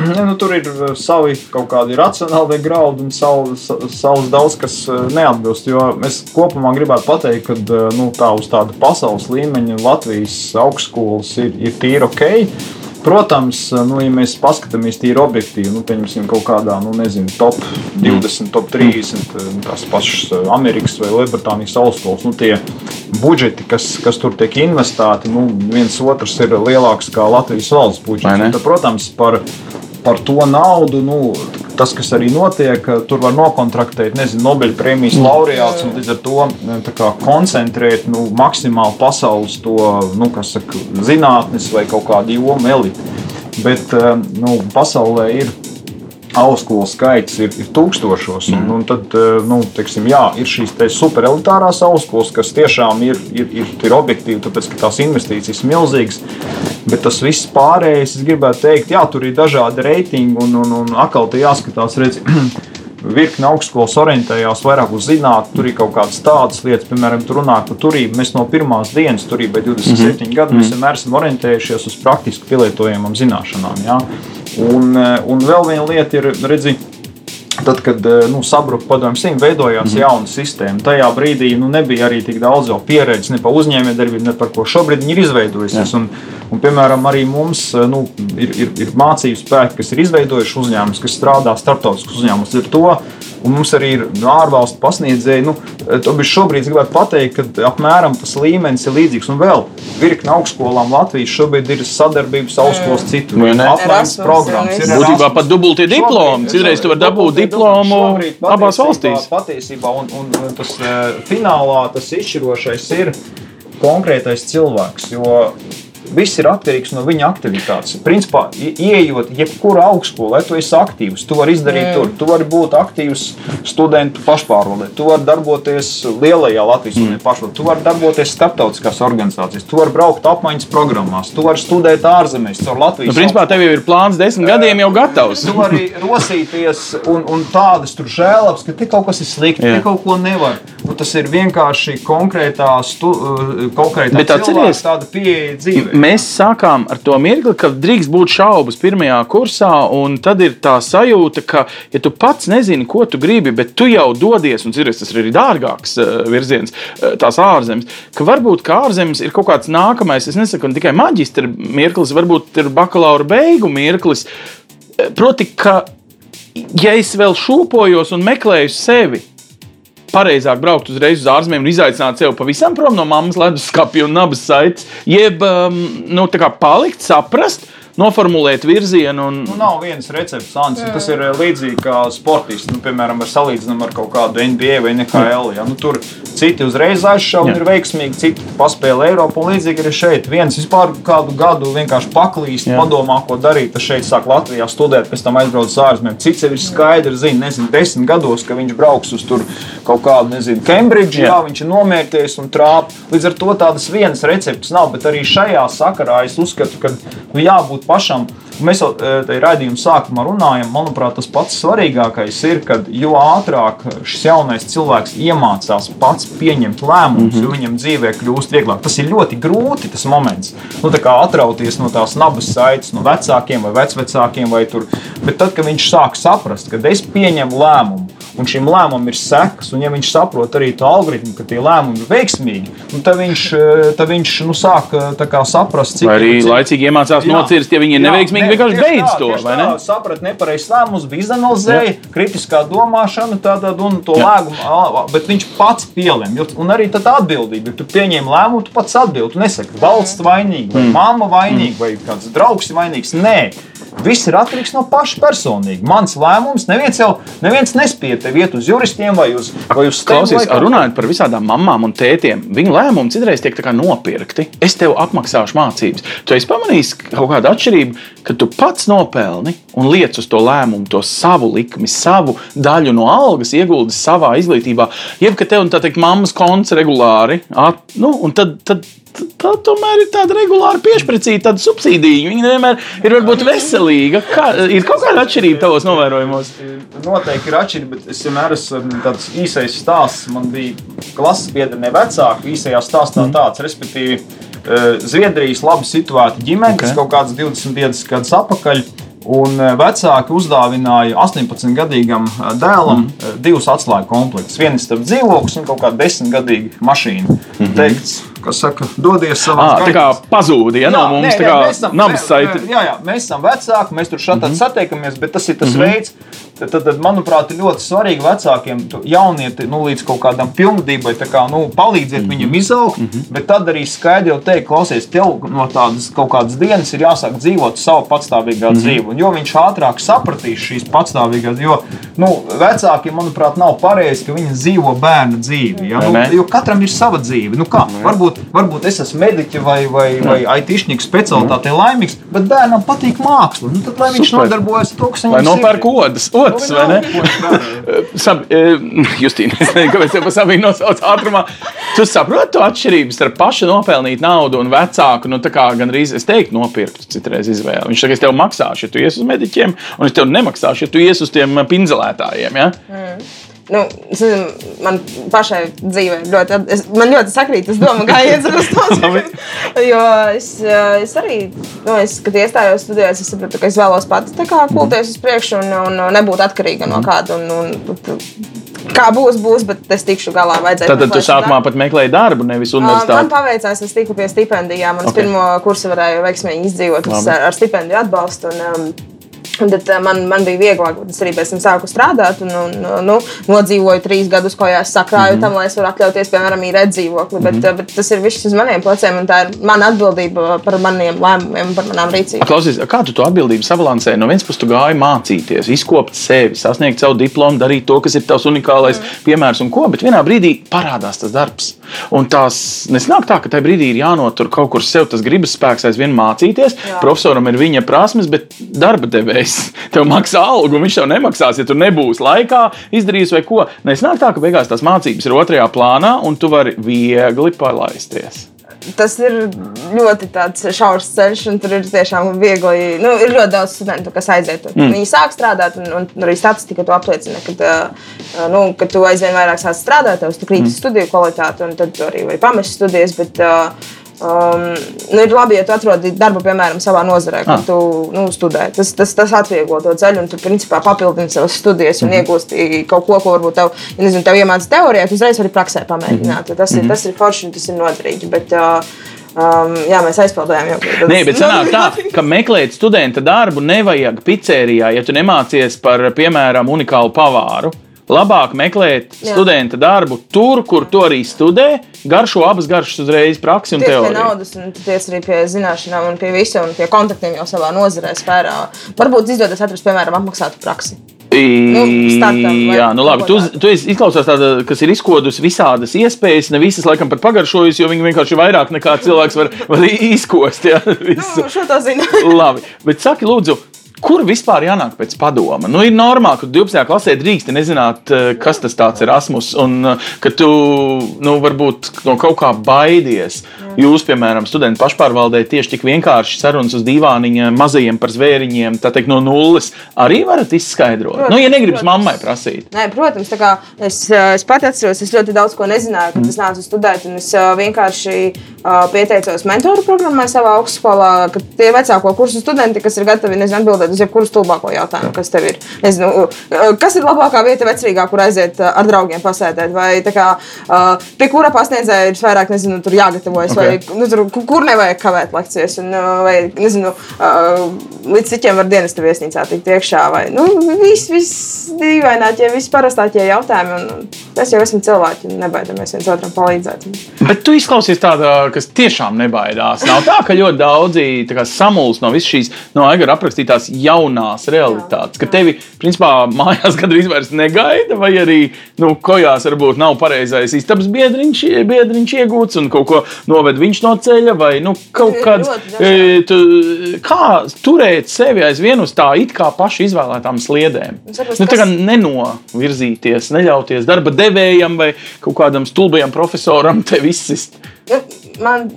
Ja, nu, tur ir uh, savi kaut kādi racionāli graudi un savs, savs daudz, kas uh, neatbilst. Es kopumā gribētu pateikt, ka nu, tā uz tāda pasaules līmeņa Latvijas augstskolas ir, ir tīri ok. Protams, nu, ja mēs paskatāmies tīri objektīvi, nu, pieņemsim kaut kādā, nu, nezinu, top 20, top 30, tās pašas Amerikas vai Lielbritānijas augstskolas, nu, tie budžeti, kas, kas tur tiek investēti, nu, viens otrs ir lielāks kā Latvijas valsts budžets. Tad, protams, par par to naudu, nu, tas, kas arī notiek, tur var nokontraktēt, nezinu, Nobel prēmijas laureāts un līdz ar to kā, koncentrēt nu, maksimāli pasaules to, nu, saka, zinātnes vai kaut kādu jomu elitu. Bet nu, pasaulē ir augstskolu skaits ir, ir tūkstošos. Un, un tad nu, teiksim, jā, ir šīs te superelitārās augstskolas, kas tiešām ir, ir, ir, ir objektīvi, tāpēc ka tās investīcijas ir milzīgas. Bet tas viss pārējais, es gribētu teikt, jā, tur ir dažādi reitingi un, un, un atkal te jāskatās, redz, [CLEARS THROAT] virkni augstskolas orientējās vairāk uz zinātnē, tur ir kaut kādas tādas lietas, piemēram, tur runā par turību. Mēs no pirmās dienas, turībai 27 mm -hmm. gadu, mēs vienmēr esam orientējušies uz praktiski pielietojamām zināšanām. Jā. Un, eh, un vēl viena lieta ir, redziet, Tad, kad eh, nu, sabruka padomju simts, veidojās mm. jauna sistēma. Tajā brīdī nu, nebija arī tik daudz pieredzes ne par uzņēmējdarbību, ne par ko šobrīd ir izveidojusies. Un, un, piemēram, arī mums eh, nu, ir, ir, ir mācību spēki, kas ir izveidojuši uzņēmumus, kas strādā starptautiskus uzņēmumus. Un mums arī ir nu, ārvalstu pasniedzēji. Nu, šobrīd es gribētu pateikt, ka apmēram tas līmenis ir līdzīgs. Un vēl virkni augstskolām Latvijas šobrīd ir sadarbības augstskolas citur. Nu, apmaiņas programmas. Ir būtībā pat dubultie diplomi. Citreiz tu vari dabūt diplomu abās valstīs. Patiesībā, un, un tas eh, finālā tas izšķirošais ir konkrētais cilvēks. Jo Viss ir atkarīgs no viņa aktivitātes. Principā, ieejot jebkurā augstskolā, tu esi aktīvs. Tu vari izdarīt mm. tur, tu vari būt aktīvs studentu pašpārvaldē, tu vari darboties lielajā Latvijas mm. pašvaldē, tu vari darboties starptautiskās organizācijās, tu vari braukt apmaiņas programmās, tu vari studēt ārzemēs, caur Latvijas. Nu, principā, tev jau ir plāns desmit gadiem jau gatavs. tu vari rosīties un, un tādas tur žēlabs, ka te kaut kas ir slikti, te kaut ko nevar. Un tas ir vienkārši konkrētā, stu, konkrētā cilvēka tāda pieeja dzīvē mēs sākām ar to mirkli, ka drīkst būt šaubas pirmajā kursā, un tad ir tā sajūta, ka, ja tu pats nezini, ko tu gribi, bet tu jau dodies, un ciries, tas ir arī dārgāks uh, virziens, uh, tās ārzemes, ka varbūt kā ārzemes ir kaut kāds nākamais, es nesaku tikai maģistra mirklis, varbūt ir bakalaura beigu mirklis. Proti, ka ja es vēl šūpojos un meklēju sevi, pareizāk braukt uzreiz uz ārzemēm un izaicināt sevi pavisam prom no mammas leduskapja un nabas saites, jeb um, nu, palikt, saprast, noformulēt virzienu. Un... Nu, nav viens recepts, Ants, tas ir eh, līdzīgi kā sportists. Nu, piemēram, ar salīdzinām ar kaut kādu NBA vai NHL. Ja? Nu, tur citi uzreiz aizšauja un ir veiksmīgi, citi paspēlē Eiropu. Un līdzīgi arī šeit. Viens vispār kādu gadu vienkārši paklīst, Jā. padomā, ko darīt. Tas šeit sāk Latvijā studēt, pēc tam aizbrauc uz ārzemēm. Cits jau ir skaidrs, zina, nezinu, desmit gados, ka viņš brauks uz tur kaut kādu, nezinu, Cambridge, jā. jā, viņš ir nomērties un trāp. Līdz ar to tādas vienas receptes nav, bet arī šajā sakarā es uzskatu, ka nu, jābūt pašam. Mēs jau e, tajā raidījuma sākumā runājam, manuprāt, tas pats svarīgākais ir, ka jo ātrāk šis jaunais cilvēks iemācās pats pieņemt lēmumus, mm -hmm. jo viņam dzīvē kļūst vieglāk. Tas ir ļoti grūti, tas moments. Nu, atrauties no tās nabas saites, no vecākiem vai vecvecākiem, vai tur. Bet tad, kad viņš sāk saprast, ka es pieņemu lēmumu, un šim lēmumam ir sekas, un ja viņš saprot arī to algoritmu, ka tie lēmumi ir veiksmīgi, nu, tad viņš, e, tad viņš nu, sāk kā, saprast, cik. Arī cik... laicīgi iemācās nocirst, ja viņi ir neveiksmīgi, ne, vienkārši beidz to. Ne? Saprat nepareizs lēmums, bija izanalizēja, kritiskā domāšana, tātad, un to Jā. lēmumu, bet viņš pats pielēma. Un arī tad atbildība, ja tu pieņem lēmumu, tu pats atbildi. Tu nesaki, valsts vainīga, vai mm. mamma vainīga, mm. vai kāds draugs vainīgs. Nē, Viss ir atkarīgs no paša personīgi. Mans lēmums, neviens jau neviens nespēja tev iet uz juristiem vai uz, vai uz Klausies, runājot par visādām mamām un tētiem, viņu lēmumi citreiz tiek nopirkti. Es tev apmaksāšu mācības. Tu esi pamanījis kaut kādu atšķirību, ka tu pats nopelni un liec uz to lēmumu, to savu likmi, savu daļu no algas ieguldi savā izglītībā. Jeb ka tev, tā teikt, mammas konts regulāri, at, nu, un tad, tad tā tomēr ir tāda regulāra piešķirta, tāda subsīdija. Viņa vienmēr ir varbūt veselīga. Kā, ir kaut kāda atšķirība tavos novērojumos? Noteikti ir atšķirība, bet es vienmēr esmu um, tāds īsais stāsts. Man bija klases biedri, ne vecāki. Īsajā stāstā mm. tāds, respektīvi, uh, Zviedrijas labi situēta ģimene, okay. kas kaut kāds 25 gadus atpakaļ. Un uh, vecāki uzdāvināja 18-gadīgam uh, dēlam mm. divus atslēgu komplektus. Viens ir dzīvoklis un kaut kāda 10-gadīga mašīna. Mm -hmm. Teikts, kas saka, dodies savā Ah, tā kā pazūdi ja, no mums, tā kā nams saiti. Jā, jā, mēs esam vecāki, mēs tur šādi mm -hmm. satiekamies, bet tas ir tas mm -hmm. veids, tad, tad, tad, manuprāt, ir ļoti svarīgi vecākiem, jaunieti nu, līdz kaut kādam pilngadībai kā, nu, palīdziet mm -hmm. viņam izaugt, mm -hmm. bet tad arī skaidri jau teikt, klausies, tev no tādas kaut kādas dienas ir jāsāk dzīvot savu patstāvīgā mm -hmm. dzīvi. Un jo viņš ātrāk sapratīs šīs patstāvīgās, jo nu, vecākiem, manuprāt, nav pareizi, ka viņi dzīvo bērnu dzīvi. Ja? Nu, jo katram ir sava dzīve. Nu, kā? varbūt, varbūt es esmu mediķis vai, vai, vai IT-šnieks specialitāte laimīgs, bet bērnam patīk māksla. Nu, tad, lai viņš Super. nodarbojas ar to, kas viņam Vai nopērk odas, odas vai ne? Sab, e, Justīna, es nezinu, kāpēc te pa Sabīnu nosauc ātrumā. Tu saproti to atšķirību starp pašu nopelnīt naudu un vecāku, nu tā kā gandrīz, es teiktu, nopirkt citreiz izvēli. Viņš saka, es tev maksāšu, ja tu ies uz mediķiem, un es tev nemaksāšu, ja tu ies uz tiem pinzelētājiem, ja? Nu, es nezinu, man pašai dzīvē ļoti, es, man ļoti sakrīt tas domu gājiens ar to. [LAUGHS] Jo es, eh, es arī, nu, es, kad iestājos studijās, es sapratu, ka es vēlos pats tā kā kulties uz priekšu un, un, un nebūt atkarīga no kāda. Un, un, kā būs, būs, bet es tikšu galā. vajadzēja Tad tu sākumā pat meklēji darbu, nevis Man universitāti. paveicās, es tiku pie stipendijām. Man Ok. okay. pirmo kursu varēja veiksmīgi izdzīvot es ar, ar stipendiju atbalstu. Un, um, un tad, uh, man, man bija vieglāk, bet es arī pēc tam sāku strādāt. Un, un, nu, nodzīvoju trīs gadus, ko es sakrāju, mm -hmm. tam, lai es varētu atļauties, piemēram, īrēt dzīvokli. Bet, mm -hmm. bet tas ir viss uz maniem pleciem, un tā ir mana atbildība par maniem lēmumiem, par manām rīcībām. Klausies, kā tu to atbildību sabalansēji? No vienas puses, tu gāji mācīties, izkopt sevi, sasniegt savu diplomu, darīt to, kas ir tavs unikālais mm. piemērs un ko, bet vienā brīdī parādās tas darbs. Un tās nesnāk tā, ka tajā brīdī ir jānotur kaut kur sev tas gribas spēks aizvien mācīties. Jā. Profesoram ir viņa prasmes, bet darba devējs tev maksā algu, un viņš tev nemaksās, ja tu nebūsi laikā izdarījis vai ko. Nesnāk tā, ka beigās tās mācības ir otrajā plānā, un tu vari viegli palaisties. tas ir ļoti šaurs ceļš, un tur ir tiešām viegli. Nu, ir ļoti daudz studentu, kas aiziet. Mm. Viņi sāk strādāt, un, un arī statistika to apliecina, ka, nu, ka tu aizvien vairāk sāc strādāt, tev krīt mm. studiju kvalitāti, un tad tu arī vari pamest studijas. Bet, uh, Um, nu, ir labi, ja tu atrodi darbu, piemēram, savā nozarē, kur Ah. tu nu, studē. Tas, tas, tas atvieglo to ceļu, un tu principā papildini savas studijas un mm -hmm. iegūsti kaut ko, ko varbūt tev, ja nezinu, tev iemācās teorijā, tu uzreiz vari praksē pamēģināt. Mm -hmm. tas, ir, tas ir forši un tas ir noderīgi. Bet, uh, um, jā, mēs aizpildījām jau Nu, Nē, bet sanāk tā, [LAUGHS] ka meklēt studenta darbu nevajag pizzerijā, ja tu nemācies par, piemēram, unikālu pavāru. Labāk meklēt Jā. studenta darbu tur, kur tu arī studē, garšo abas garšas uzreiz, praksi un Tieši pie naudas, un tiec arī pie zināšanām, un pie visa, un pie kontaktiem jau savā nozarē, sfērā. Varbūt izdodas atrast, piemēram, apmaksātu praksi. Nu, startam Jā, nu labi. Tu, tu esi izklausās tāda, kas ir izkodusi visādas iespējas, ne visas laikam pat pagaršojusi, jo viņi vienkārši ir vairāk nekā cilvēks var, var [LAUGHS] izkost. Jā, visu. Nu, šo to zinu. Labi, bet saki, lūdzu, kur vispār jānāk pēc padoma? Nu, ir normāli, ka 12. klasē drīkst nezināt, eh, kas tas ir Erasmus, un eh, ka tu nu, varbūt no kaut kā baidies. Jūs, piemēram, studenti pašpārvaldē tieši tik vienkārši sarunas uz divāniņa mazajiem par zvēriņiem, tā teikt, no nulles arī varat izskaidrot. Protams, nu, ja negribas protams. mammai prasīt. Nē, protams, tā kā es, eh, es pati atceros, es ļoti daudz ko nezināju, kad es nācu studēt. un Es eh, vienkārši eh, pieteicos mentoru programmai savā augstskolā, ka tie vecāko kursu studenti, kas ir gatavi nezinu, atbildēt uz jebkuru stulbāko jautājumu, kas tev ir. Nezinu, kas ir labākā vieta vecrīgā, kur aiziet ar draugiem pasēdēt, vai kā, pie kura pasniedzēja ir vairāk nezinu, tur jāgatavojas, Ok. okay. Vai nu, tur, ku- kur nevajag kavēt lekcijas, un, eh, vai nezinu, eh, līdz cikiem var dienas viesnīcā tikt iekšā. Vai, nu, viss, viss dīvainākie, viss parastākie jautājumi. Un, un mēs jau esam cilvēki un nebaidamies viens otram palīdzēt. Bet tu izklausies tāda, kas tiešām nebaidās. Nav tā, ka ļoti daudzi samulst no visas šīs no Aigara aprakstītās jaunās realitātes, ka tevi, principā, [LAUGHS] mājās gandrīz vairs negaida, vai arī, nu, kojās varbūt nav pareizais istabas biedriņš, biedriņš iegūts un kaut ko noved viņš no ceļa, vai, nu, kaut kāds, e, tu, kā turēt sevi aizvien uz tā it kā paši izvēlētām sliedēm. saprast, Nu, tā kā nenovirzīties, neļauties darba devējam vai kaut kādam stulbajam profesoram tevi izsist. Nu, man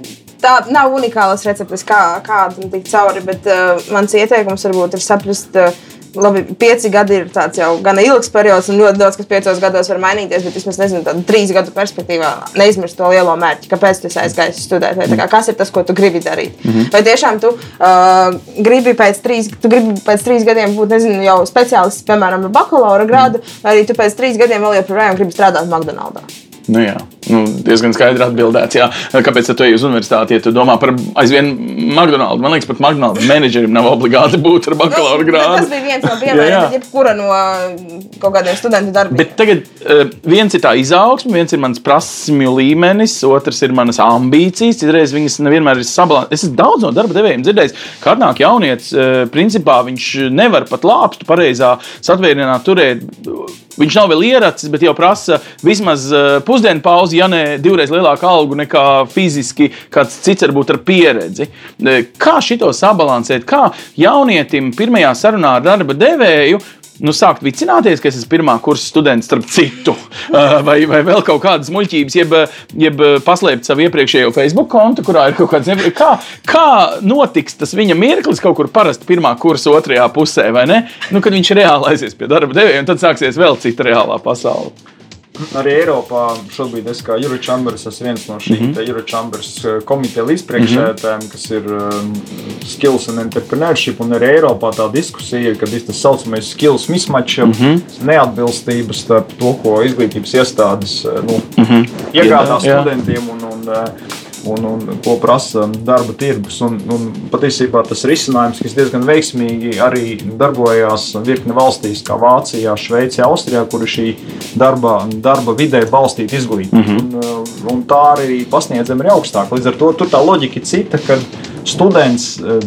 tā nav unikālas receptes, kā, kā tam tikt cauri, bet uh, mans ieteikums varbūt ir saprast. Uh, Labi, pieci gadi ir tāds jau gan ilgs periods, un ļoti daudz kas piecos gados var mainīties. Bet vismaz nezinu, tādu trīs gadu perspektīvā neizmirst to lielo mērķi, kāpēc tu esi aizgājis studēt. Vai, kā, kas ir tas, ko tu gribi darīt? Mm -hmm. Vai tiešām tu uh, gribi pēc trīs, tu gribi pēc trīs gadiem būt nezinu, jau speciālists, piemēram, ar bakalaura grādu, vai arī tu pēc trīs gadiem vēl joprojām gribi strādāt McDonald's? Nu, jā, nu, diezgan skaidri atbildēts. Jā. Kāpēc tu ej uz universitāti, ja tu domā par aizvien McDonald's? Man liekas, pat McDonald's menedžerim nav obligāti būt ar bakalaura grādu. Tas bija viens no piemēriem, jebkura no kaut kādiem studentu darbiem. Bet tagad uh, viens ir tā izaugsme, viens ir mans prasmju līmenis, otrs ir manas ambīcijas. Citreiz viņas nevienmēr ir sabalansētas. Es esmu daudz no darba devējiem dzirdējis, ka atnāk jaunietis, uh, principā viņš nevar pat lāpstu pareizā satvērienā turēt Viņš nav vēl ieracis, bet jau prasa vismaz uh, pusdienu pauzi, ja ne divreiz lielāku algu nekā fiziski kāds cits, varbūt ar pieredzi. Uh, kā šito sabalansēt? Kā jaunietim pirmajā sarunā ar darba devēju nu, sākt vicināties, ka es esmu pirmā kursa students, starp citu, uh, [LAUGHS] vai, vai vēl kaut kādas muļķības, jeb, jeb paslēpt savu iepriekšējo Facebook kontu, kurā ir kaut kāds. Kā, kā notiks tas viņa mirklis kaut kur parasti pirmā kursa otrajā pusē, vai ne? Nu, kad viņš reāli aizies pie darba devēja, un tad sāksies vēl cita reālā pasaule. Arī Eiropā šobrīd es kā Eurochambers esmu viens no šīm mm -hmm. Eurochambers komiteja līdzpriekšētājiem, mm -hmm. kas ir um, skills and entrepreneurship. Un arī Eiropā tā diskusija ir, kad ir tas saucamais skills mismatch, mm -hmm. neatbilstības starp to, ko izglītības iestādes nu, mm -hmm. iegādā studentiem un, un un, un ko prasa darba tirgus. Un, un patiesībā tas risinājums, kas diezgan veiksmīgi arī darbojās virkne valstīs, kā Vācijā, Šveicē, Austrijā, kur ir šī darba, darba vidē balstīta izglītība. Mm -hmm. un, un tā arī pasniedzama ir augstāka. Līdz ar to tur tā loģika ir cita, kad students eh,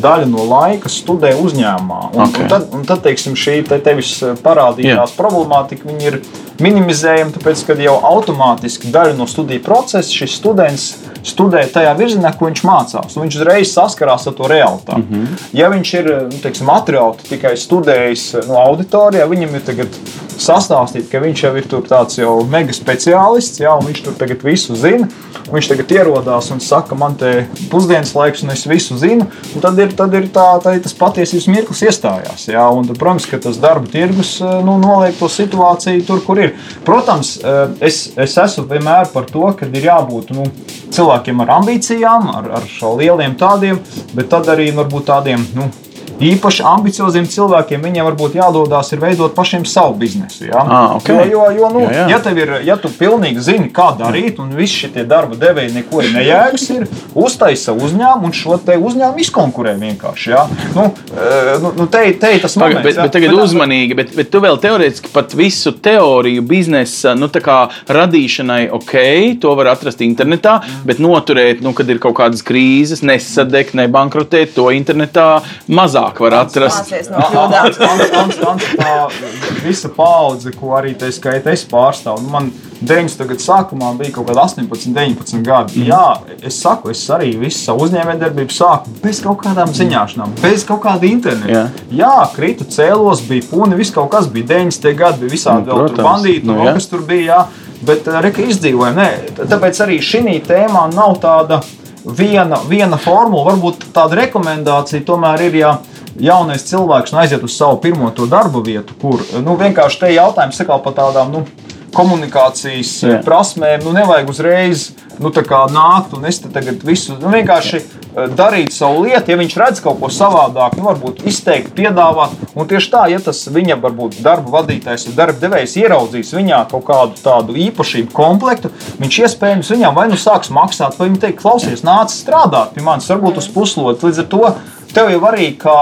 daļu no laika studē uzņēmumā. Un, okay. un tad, un tad teiksim, šī te tevis parādītās yeah. problemātika ir minimizējam, tāpēc, ka jau automātiski daļa no studiju procesa šis students studē tajā virzienā, ko viņš mācās. Viņš uzreiz saskarās ar to realitāti. Mm -hmm. Ja viņš ir nu, teiksim, atrauti tikai studējis no auditorijā, viņam ir tagad sastāstīt, ka viņš jau ir tāds jau mega speciālists, jā, un viņš tur tagad visu zina. Viņš tagad ierodās un saka, man te pusdienas laiks, un es visu zinu. Tad ir, tad ir tā, tā, tas patiesības mirklis iestājās. Jā, un, tad, protams, ka tas darba tirgus nu, noliek to situāciju tur, kur ir. Protams, es, es esmu vienmēr par to, ka ir jābūt nu, cilvēkiem ar ambīcijām, ar, ar lieliem tādiem, bet tad arī varbūt tādiem. Nu, īpaši ambicioziem cilvēkiem viņiem varbūt jādodas ir veidot pašiem savu biznesu. Ja? Ah, okay. Jo, jo, jo nu, jā, jā. Ja, tev ir, ja tu pilnīgi zini, kā darīt, un visi šie darba devēji neko nejēgas, ir uztaisa uzņēmumu un šo te uzņēmumu izkonkurē vienkārši. Ja? Nu, eh, nu, nu, te, te tas Paga, moments, bet, ja? bet tagad bet, uzmanīgi, bet, bet tu vēl teorētiski pat visu teoriju biznesa nu, radīšanai ok, to var atrast internetā, bet noturēt, nu, kad ir kaut kādas krīzes, nesadegt, nebankrotēt to internetā mazāk var atrast. No tā visa paudze, ko arī tā skaitā es pārstāvu. Nu, man 90. gada sākumā bija kaut kāda 18, 19 gadi. Mm. Jā, es saku, es arī visu savu uzņēmējdarbību sāku bez kaut kādām ziņāšanām, bez kaut kāda interneta. Jā, jā krita cēlos, bija puni, viss kaut kas bija 90. gadi, bija visādi nu, vēl tur bandīti, nu, vēl kas tur bija. Jā. Bet reka izdzīvojam. Nē, tāpēc arī šī tēmā nav tāda viena, viena formula. Varbūt tāda rekomendācija tomēr ir, ja jaunais cilvēks nu, aiziet uz savu pirmo darbu vietu, kur nu, vienkārši te jautājums par tādām nu, komunikācijas Jā. prasmēm. Nu, nevajag uzreiz nu, nākt un es te tagad visu nu, vienkārši Jā. Darīt savu lietu. Ja viņš redz kaut ko savādāk, nu, varbūt izteikt, piedāvāt. Un tieši tā, ja tas viņa varbūt darba vadītājs vai darba devējs ieraudzīs viņā kaut kādu tādu īpašību komplektu, viņš iespējams viņam vai nu sāks maksāt, vai viņa teiks, klausies, nāc strādāt pie manis, varbūt uz puslodes. Līdz ar to tev jau arī kā,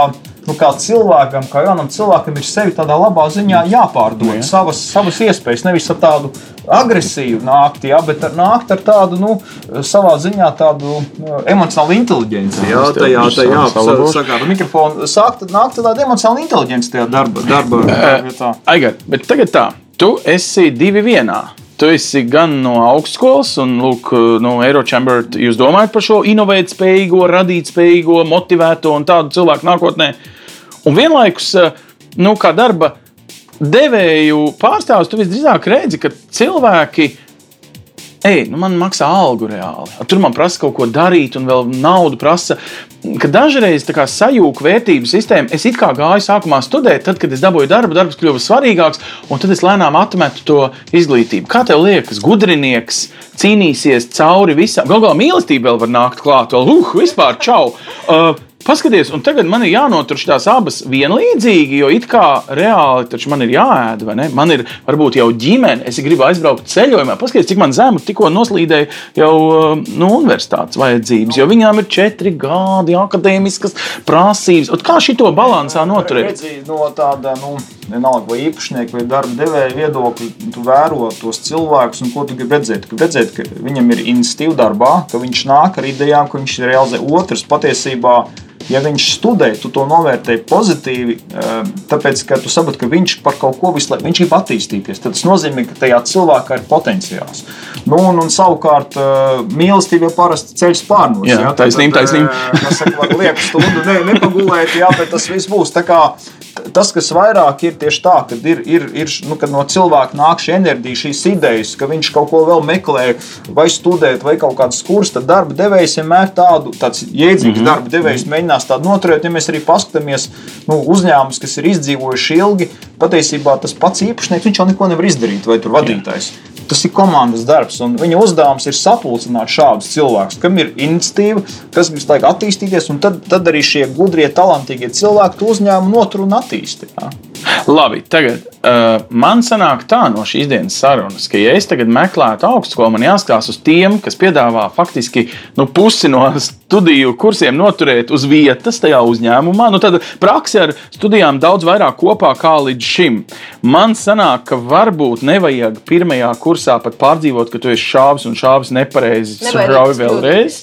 nu, kā cilvēkam, kā jaunam cilvēkam, ir sevi tādā labā ziņā jāpārdod jā. savas, savas iespējas. Nevis ar tādu agresīvu nākt, jā, bet ar, nākt ar tādu nu, savā ziņā tādu nu, emocionālu inteligenci. Jā, tajā tajā sakāt, mikrofonu sākt nākt tāda emocionāla inteligence tajā darba, darba [LAUGHS] vietā. Aigar, bet tagad tā, tu esi divi vienā. Tu esi gan no augstskolas, un lūk, no Eirochambera jūs domājat par šo inovēt spējīgo, radīt spējīgo, motivēto un tādu cilvēku nākotnē. Un vienlaikus, nu, kā darba devēju pārstāvis, tu visdrīzāk redzi, ka cilvēki ej, nu man maksā algu reāli. Tur man prasa kaut ko darīt, un vēl naudu prasa. Ka dažreiz tā kā sajūta vērtību sistēma, es it kā gāju sākumā studēt, tad, kad es dabūju darbu, darbs kļuva svarīgāks, un tad es lēnām atmetu to izglītību. Kā tev liekas, gudrinieks cīnīsies cauri visam? Galu galā mīlestība vēl var nākt klāt, vēl uh, vispār čau! Uh, paskaties, un tagad man ir jānotur šīs abas vienlīdzīgi, jo it kā reāli taču man ir jāēd, vai ne? Man ir varbūt jau ģimene, es gribu aizbraukt ceļojumā. Paskaties, cik man zemu tikko noslīdēja jau no universitātes vajadzības, jo viņām ir četri gadi akadēmiskas prasības. Un kā šito balansā noturēt? No tāda, nu, vienalga, vai īpašnieka vai darba devēja viedokļa, tu vēro tos cilvēkus un ko tu gribi redzēt. Tu redzēt, ka viņam ir institīva darbā, ka viņš nāk ar idejām, ka viņš realizē otrs patiesībā ja viņš studē, tu to novērtē pozitīvi, eh, tāpēc ka tu saproti, ka viņš par kaut ko visu laiku grib attīstīties. Tad tas nozīmē, ka tajā cilvēkā ir potenciāls. Nu, un, un savukārt, eh, mīlestība parasti ceļš pārnos. Jā, jā taisnība, taisnība. [LAUGHS] Tas ir liekas stundu, ne, nepagulēt, jā, bet tas viss būs. Tā kā tas, kas vairāk ir tieši tā, ka ir, ir, ir nu, kad no cilvēka nāk šī enerģija, šīs idejas, ka viņš kaut ko vēl meklē, vai studēt, vai kaut kādas kursus, tad darba devējs vienmēr tādu jēdzīgu mm -hmm. darba devējs mēģinās tādu noturēt. Ja mēs arī paskatāmies nu, uzņēmumus, kas ir izdzīvojuši ilgi, patiesībā tas pats īpašnieks viņš jau neko nevar izdarīt, vai tur vadītājs. Jā. Tas ir komandas darbs, un viņa uzdevums ir sapulcināt šādus cilvēkus, kam ir iniciatīva, kas grib attīstīties, un tad, tad arī šie gudrie, talantīgie cilvēki uzņēmumu notur un attīstīja. Labi, tagad uh, man sanāk tā no šīs dienas sarunas, ka, ja es tagad meklētu augstskolu, man jāskatās uz tiem, kas piedāvā faktiski nu, pusi no studiju kursiem noturēt uz vietas tajā uzņēmumā. Nu, tad praksi ar studijām daudz vairāk kopā kā līdz šim. Man sanāk, ka varbūt nevajag pirmajā kursā pat pārdzīvot, ka tu esi šāvis un šāvis nepareizi. Rauj vēlreiz.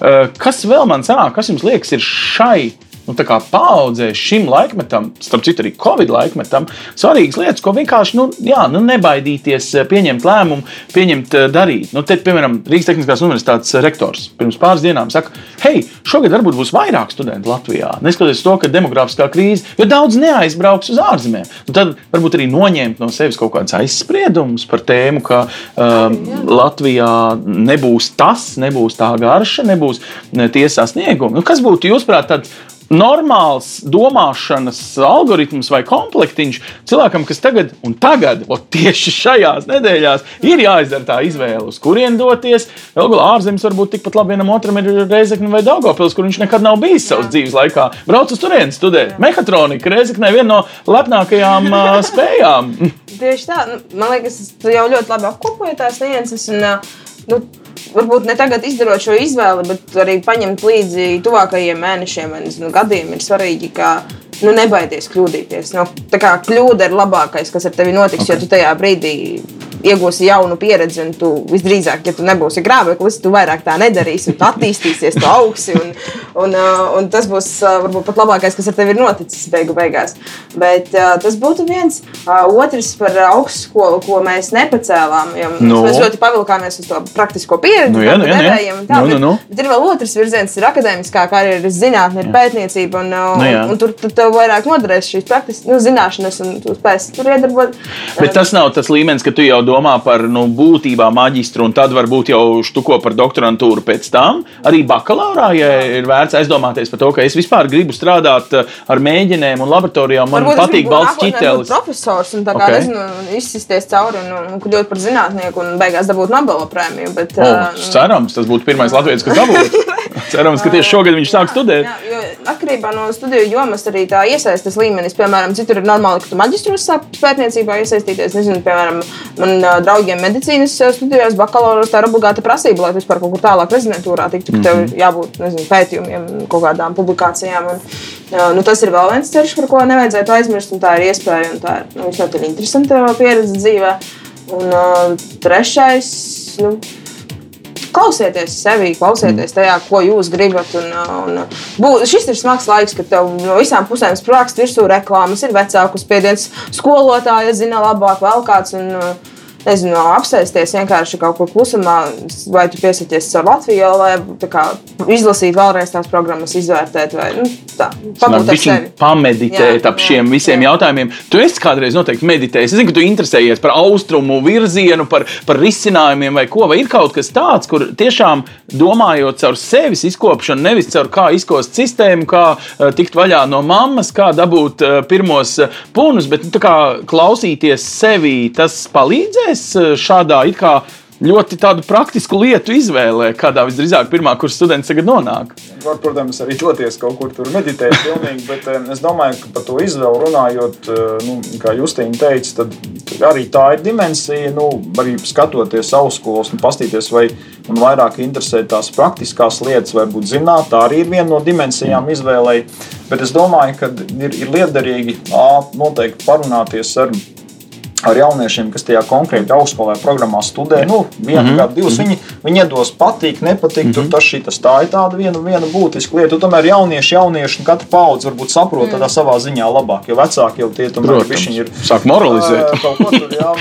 Uh, kas vēl man sanāk, kas jums liekas, ir šai? Nu, paudzē šim laikmetam, starp citu, arī Covid laikmetam, svarīgas lietas, ko vienkārši nu, jā, nu, nebaidīties eh, pieņemt lēmumu, pieņemt, eh, darīt. Nu, te, piemēram, Rīgas Tehniskās Universitātes eh, rektors pirms pāris dienām saka, hei, šogad varbūt būs vairāk studentu Latvijā. Neskatoties to, ka demografiskā krīze, jo daudz neaizbrauks uz ārzemēm. Nu, tad varbūt arī noņemt no sevis kaut kādus aizspriedumus par tēmu, ka um, Latvijā nebūs tas, nebūs tā garša, nebūs tie sasniegumi. Nu, kas būtu, jūsuprāt, tāds normāls domāšanas algoritms vai komplektiņš cilvēkam, kas tagad, un tagad, o, tieši šajās nedēļās, ir jāizdara tā izvēle, uz kurien doties. Galu galā ārzemes varbūt tikpat labi vienam otram ir Reizekne vai Daugopils, kur viņš nekad nav bijis savas dzīves laikā. Brauc uz turieni studēt. Mehatronika Reizekne viena no lepnākajām [LAUGHS] uh, spējām. Tieši tā, nu, man liekas, tu jau ļoti labi apkopoji tās nianses. Un, uh, nu, varbūt ne tagad izdarot šo izvēli, bet arī paņemt līdzi tuvākajiem mēnešiem nezinu, gadiem ir svarīgi, ka nu, nebaidies kļūdīties. Nu, tā kā kļūda ir labākais, kas ar tevi notiks, okay. jo tu tajā brīdī iegūsi jaunu pieredzi, un tu visdrīzāk, ja tu nebūsi grābeklis, tu vairāk tā nedarīsi, un tu attīstīsies, tu augsi. Un, un, uh, un tas būs uh, varbūt pat labākais, kas ar tevi ir noticis beigu beigās. Bet uh, tas būtu viens. Otrs par augstskolu, ko mēs nepacēlām. No. Mēs ļoti pavilkāmies uz to praktisko pieredzi. Nu, jā, nu, jā, jā. Tā, nu, nu, nu. Bet, bet ir vēl otrs virziens, ir akadēmiskā karjeras zinātne, ir pētniecība. Un, nu, un tur, tur tev vairāk noderēs šīs praktiskas nu, zināšanas, un tu spēsi tur iedarboties. Bet tas nav tas līmenis, ka tu jau domā par nu, būtībā maģistru, un tad varbūt jau štuko par doktorantūru pēc tam. Arī bakalaurā, ja ir vērts aizdomāties par to, ka es vispār gribu strādāt uh, ar mēģinēm un laboratorijām. Man varbūt patīk balts ķitelis. Profesors un tā kā okay. nezinu, izsisties cauri un, un kļūt par zinātnieku un beigās dabūt Nobela prēmiju. Bet, oh, uh, cerams, tas būtu pirmais latviečs, kas dabūtu. [LAUGHS] cerams, ka tieši šogad viņš sāk studēt. Jā, jo atkarībā no studiju jomas arī tā iesaistas līmenis. Piemēram, citur ir normāli, ka tu maģistrus sāp pētniecībā iesaistīties. Nezinu, piemēram, man draugiem medicīnas studijās, bakalauros, tā ir obligāta prasība, lai vispār kaut kur tālāk rezidentūrā tiktu, ka tev ir mhm. jābūt nezinu, pētījumiem, kaut kādām publikācijām. Un, nu, tas ir vēl viens ceļš, par ko nevajadzētu aizmirst, tā ir iespēja, un tā ir nu, ļoti interesanta pieredze dzīvē. Un uh, trešais. Nu, klausieties sevi, klausieties tajā, ko jūs gribat. Un, un, būs, šis ir smags laiks, kad tev no visām pusēm sprāgst virsū reklāmas, ir vecāku spiediens, skolotāja zina labāk, vēl kāds. Un, nezinu, apsēsties vienkārši kaut kur klusumā, vai tu piesaisties ar Latviju, lai kā, izlasītu vēlreiz tās programmas, izvērtēt, vai nu, tā, sevi. Pameditēt jā, ap šiem visiem jā. jautājumiem. Tu esi kādreiz noteikti meditējis. Es zinu, ka tu interesējies par austrumu virzienu, par, par risinājumiem vai ko, vai ir kaut kas tāds, kur tiešām domājot caur sevis izkopšanu, nevis caur kā izkost sistēmu, kā uh, tikt vaļā no mammas, kā dabūt uh, pirmos uh, punus, bet nu, kā klausīties sevi, tas palīdzēs mēs eh, šādā it kā ļoti tādu praktisku lietu izvēlē, kādā visdrīzāk pirmā kursa students tagad nonāk. var, protams, arī doties kaut kur tur meditēt, pilnīgi, bet es domāju, ka par to izvēlu runājot, nu, kā Justīna teica, tad arī tā ir dimensija, nu, arī skatoties augstskolas, nu, pastīties, vai man vairāk interesē tās praktiskās lietas, vai būt zināt, tā arī ir viena no dimensijām izvēlei, bet es domāju, ka ir, ir liederīgi noteikti parunāties ar viņu ar jauniešiem, kas tajā konkrēti augstskolē programmā studē. Nu, vienu mm -hmm. gadu, divus. Viņi, viņi iedos patīk, nepatīk. Mm -hmm. Tur mhm. tas, šitas, tā ir tāda viena, viena būtiska lieta. Tomēr jaunieši, jaunieši, katra paudze varbūt saprot tādā savā ziņā labāk. Jo vecāki jau tie tomēr ir. Sāk moralizēt. tur, jā,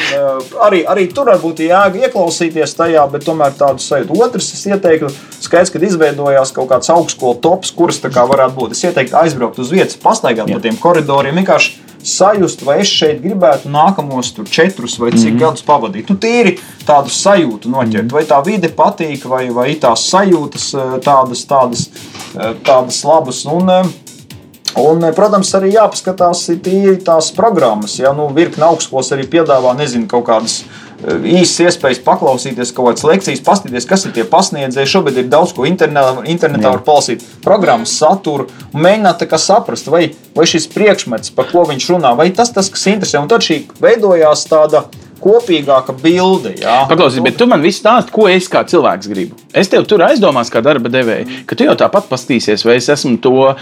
arī, arī tur varbūt jēga ieklausīties tajā, bet tomēr tādu sajūtu. Otrs, es ieteiktu, skaidrs, kad izveidojās kaut kāds augstskolas tops, kuras tā kā varētu būt. Es ieteiktu aizbraukt uz vietas, pastaigāt pa tiem koridoriem. Vienkārši sajust, vai es šeit gribētu nākamos četrus vai cik mm -hmm. gadus pavadīt. Nu, tīri tādu sajūtu noķert, mm -hmm. vai tā vide patīk, vai, vai tās sajūtas eh, tādas, tādas, eh, tādas labas. Un, eh, Un, protams, arī jāpaskatās tīri tās programmas. Ja? Nu, Virkni augstskolas arī piedāvā, nezinu, kaut kādas uh, īsas iespējas paklausīties kaut kādas lekcijas, paskatīties, kas ir tie pasniedzēji. Šobrīd ir daudz ko internetā, internetā var palasīt, programmas saturu un mēģināt saprast, vai, vai šis priekšmets, par ko viņš runā, vai tas, tas kas interesē. Un tad šī veidojās tāda kopīgāka bilde. Paklausies, bet tu man viss stāsti, ko es kā cilvēks gribu. Es tev tur aizdomās, kā darba devēja, ka tu jau tāpat pastīsies, vai es esmu to uh,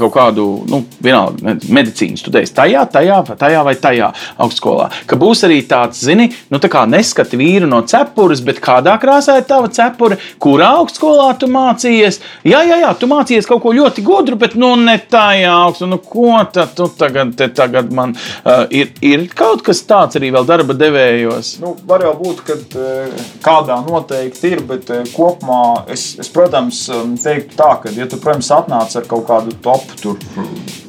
kaut kādu, nu, vienalga, medicīnu studējis tajā, tajā, tajā vai tajā augstskolā. Ka būs arī tāds, zini, nu, tā kā neskati vīru no cepures, bet kādā krāsā ir tava cepure, kurā augstskolā tu mācījies. Jā, jā, jā, tu mācījies kaut ko ļoti gudru, bet nu ne tajā augstu. Nu, ko tad tu tagad, tagad man uh, ir, ir kaut kas tāds arī vēl darba devēja? Gribējos? Nu, var jau būt, ka eh, kādā noteikti ir, bet eh, kopumā es, es protams, um, teiktu tā, ka, ja tu, protams, atnāc ar kaut kādu top tur,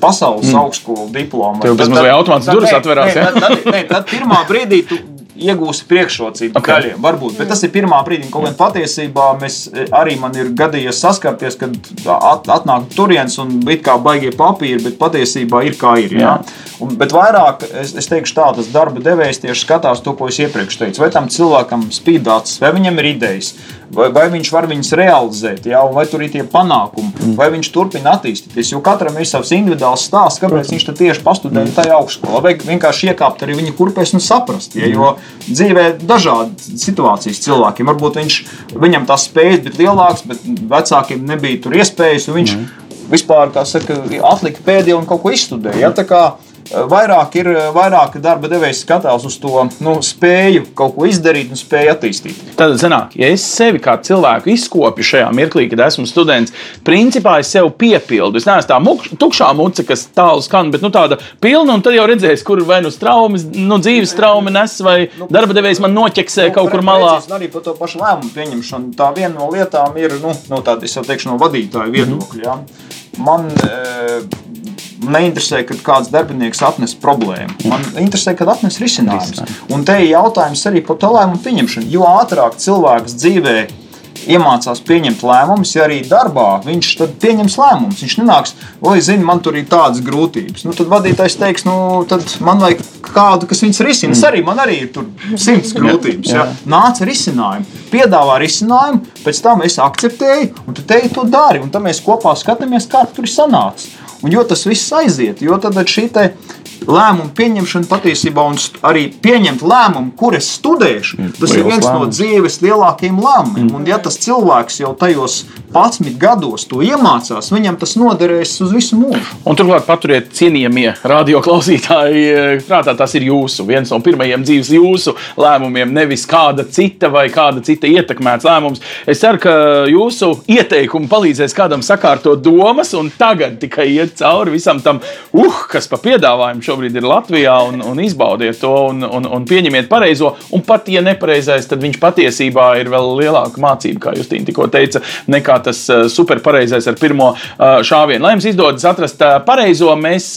pasaules mm. augstskolu diplomu, tad, tad, tad, automātiski durvis atverās. Ne, tad, tad, ne, tad pirmā brīdī tu iegūsi priekšrocību okay. gaļiem. Varbūt, bet tas ir pirmā brīdī, kaut gan patiesībā mēs, e, arī man ir gadījies saskarties, kad at, atnāk turiens un it kā baigie papīri, bet patiesībā ir kā ir. Jā? Un, bet vairāk es, es teikšu tā, tas darba devējs tieši skatās to, ko es iepriekš teicu. Vai tam cilvēkam spīdāts, vai viņam ir idejas, vai, vai viņš var viņus realizēt, jā, vai tur ir tie panākumi, mm. vai viņš turpina attīstīties. Jo katram ir savs individuāls stāsts, kāpēc viņš tieši pastudēja tajā augstskolā. Vai vienkārši iekāpt arī viņa kurpēs un saprast. Ja, jo dzīvē ir dažādas situācijas cilvēkiem. Varbūt viņš, viņam tas spējas bija lielāks, bet vecākiem nebija tur iespējas. Viņš mm. vispār saka, atlika pēdējo un kaut ko izstudēja. Ja, vairāk ir vairāk darba devējs skatās uz to nu, spēju kaut ko izdarīt un spēju attīstīt. Tad, zināk, ja es sevi kā cilvēku izkopju šajā mirklī, kad esmu students, principā es sev piepildu. Es neesmu tā muk, tukšā muca, kas tālu skan, bet nu, tāda pilna, un tad jau redzēs, kur vai nu traumas, nu, dzīves trauma nes, vai nu, darba devējs man noķeksē nu, kaut kur malā. Arī par to pašu lēmumu pieņemšanu. Tā viena no lietām ir, nu, no tāda, es jau teikšu, no vadītāja viedokļa. Mm -hmm. Man e, neinteresē, kad kāds darbinieks atnes problēmu. Man interesē, kad atnes risinājumus. Un te ir jautājums arī par to lēmumu pieņemšanu. Jo ātrāk cilvēks dzīvē iemācās pieņemt lēmumus, ja arī darbā viņš pieņems lēmumus. Viņš nenāks, oi, zini, man tur ir tādas grūtības. Nu, tad vadītājs teiks, nu, tad man vajag kādu, kas viņas risina. Mm. Arī man arī ir tur simts grūtības. Jā. Nāca ar risinājumu, piedāvā risinājumu, pēc tam es akceptēju, un tu teiksi, to dari. Un tad mēs kopā skatāmies, kā tur ir sanācis. Un jo tas viss aiziet, jo tad šī lēmumu pieņemšana patiesībā un arī pieņemt lēmumu, kur es studēšu, mm, tas Liels ir viens lēmums. no dzīves lielākajiem lēmumiem. Mm. Un ja tas cilvēks jau tajos 11 gados to iemācās, viņam tas noderēs uz visu mūžu. Un turklāt paturiet cienījamie radioklausītāji, prātā tas ir jūsu, viens no pirmajiem dzīves jūsu lēmumiem, nevis kāda cita vai kāda cita ietekmēts lēmums. Es ceru, ka jūsu ieteikumi palīdzēs kādam sakārtot domas un tagad tikai iet cauri visam tam, uh, kas pa piedāvājumu šobrīd ir Latvijā, un, un izbaudiet to un, un, un pieņemiet pareizo. Un pat ja nepareizais, tad viņš patiesībā ir vēl lielāka mācība, kā Justīna tikko teica, nekā tas eh, superpareizais ar pirmo eh, šāvienu. Lai jums izdodas atrast eh, pareizo, mēs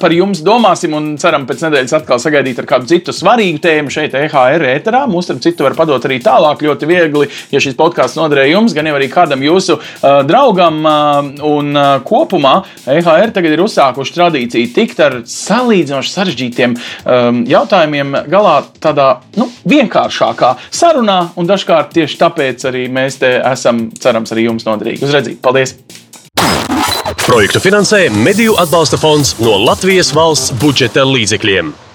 par jums domāsim un ceram pēc nedēļas atkal sagaidīt ar kādu citu svarīgu tēmu šeit, EHR ēterā. Mūs, starp citu, var padot arī tālāk ļoti viegli, ja šis podkāsts noderēja jums, gan arī kādam jūsu uh, draugam. Uh, un uh, kopumā EHR tagad ir uzsākuši tradīciju tikt ar salīdzinoši sarežģītiem um, jautājumiem galā tādā nu, vienkāršākā sarunā, un dažkārt tieši tāpēc arī mēs te esam, cerams, arī jums noderīgi. Uz redzīt, paldies! Projektu finansē Mediju atbalsta fonds no Latvijas valsts budžeta līdzekļiem.